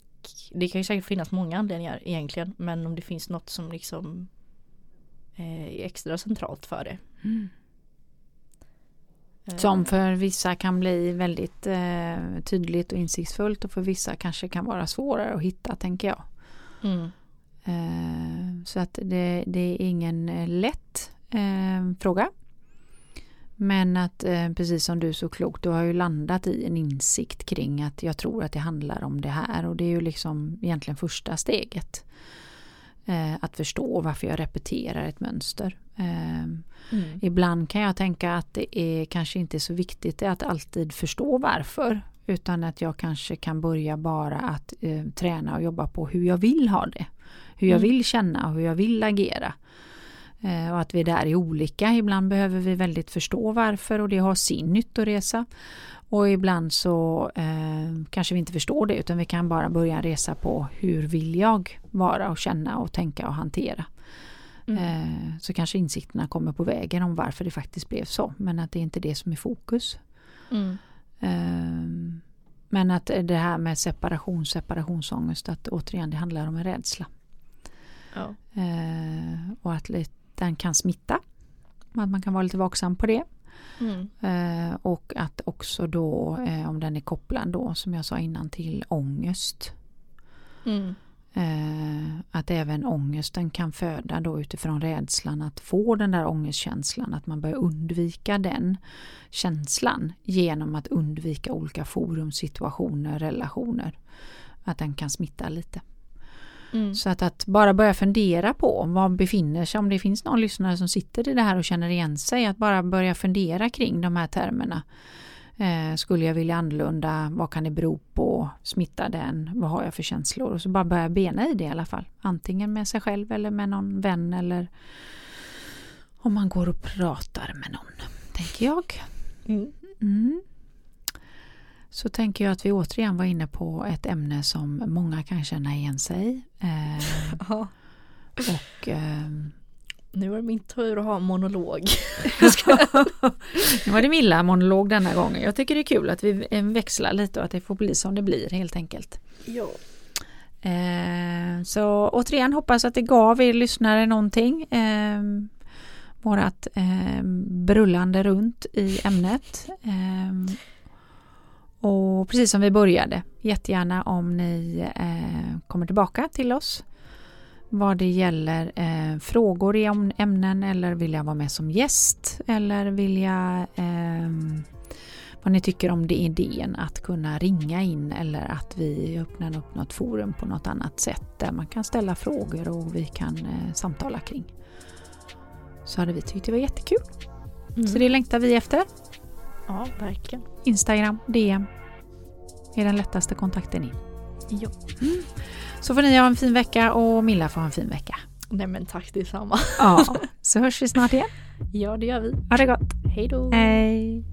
Det kan ju säkert finnas många anledningar egentligen men om det finns något som liksom eh, är extra centralt för det. Mm. Eh, Som för vissa kan bli väldigt eh, tydligt och insiktsfullt och för vissa kanske kan vara svårare att hitta tänker jag. Mm. Eh, så att det, det är ingen eh, lätt eh, fråga. Men att eh, precis som du så klokt, du har ju landat i en insikt kring att jag tror att det handlar om det här och det är ju liksom egentligen första steget. Eh, att förstå varför jag repeterar ett mönster. Eh, Mm. Ibland kan jag tänka att det är kanske inte så viktigt att alltid förstå varför. Utan att jag kanske kan börja bara att träna och jobba på hur jag vill ha det. Hur jag Mm. vill känna och hur jag vill agera. Eh, och att vi där är olika. Ibland behöver vi väldigt förstå varför och det har sin nyttoresa. Och ibland så eh, kanske vi inte förstår det utan vi kan bara börja resa på hur vill jag vara och känna och tänka och hantera. Mm. Eh, så kanske insikterna kommer på vägen om varför det faktiskt blev så. Men att det är inte det som är fokus. Mm. Eh, men att det här med separation, separationsångest, att återigen det handlar om en rädsla. Ja. Eh, och att li- den kan smitta. Att man kan vara lite vaksam på det. Mm. Eh, och att också då eh, om den är kopplad då som jag sa innan till ångest. Mm. Eh, att även ångesten kan föda då utifrån rädslan att få den där ångestkänslan. Att man börjar undvika den känslan genom att undvika olika forum, situationer, relationer. Att den kan smitta lite. Mm. Så att, att bara börja fundera på vad befinner sig, om det finns någon lyssnare som sitter i det här och känner igen sig, att bara börja fundera kring de här termerna. Eh, skulle jag vilja annorlunda? Vad kan det bero på? Smittar den? Vad har jag för känslor? Och så bara börja bena i det i alla fall. Antingen med sig själv eller med någon vän eller om man går och pratar med någon, tänker jag. Mm. Mm. Så tänker jag att vi återigen var inne på ett ämne som många kan känna igen sig. [LAUGHS] Eh, Ja. och ehm, Nu var det min tur att ha en monolog. [LAUGHS] nu var det Milla monolog denna gången. Jag tycker det är kul att vi eh, växlar lite och att det får bli som det blir helt enkelt. Ja. Eh, så återigen hoppas att det gav er lyssnare någonting. Eh, vårat eh, brullande runt i ämnet. Eh, och precis som vi började, jättegärna om ni eh, kommer tillbaka till oss vad det gäller eh, frågor i om- ämnen eller vill jag vara med som gäst eller vill jag ehm, vad ni tycker om det idén att kunna ringa in eller att vi öppnar upp något forum på något annat sätt där man kan ställa frågor och vi kan eh, samtala kring. Så hade vi tyckt det var jättekul. Mm. Så det längtar vi efter. Ja, verkligen. Instagram, DM är den lättaste kontakten in. Ja. Så får ni ha en fin vecka och Milla får ha en fin vecka. Nej men tack detsamma. Ja, [LAUGHS] så hörs vi snart igen. Ja det gör vi. Ha det gott. Hej då. Hej!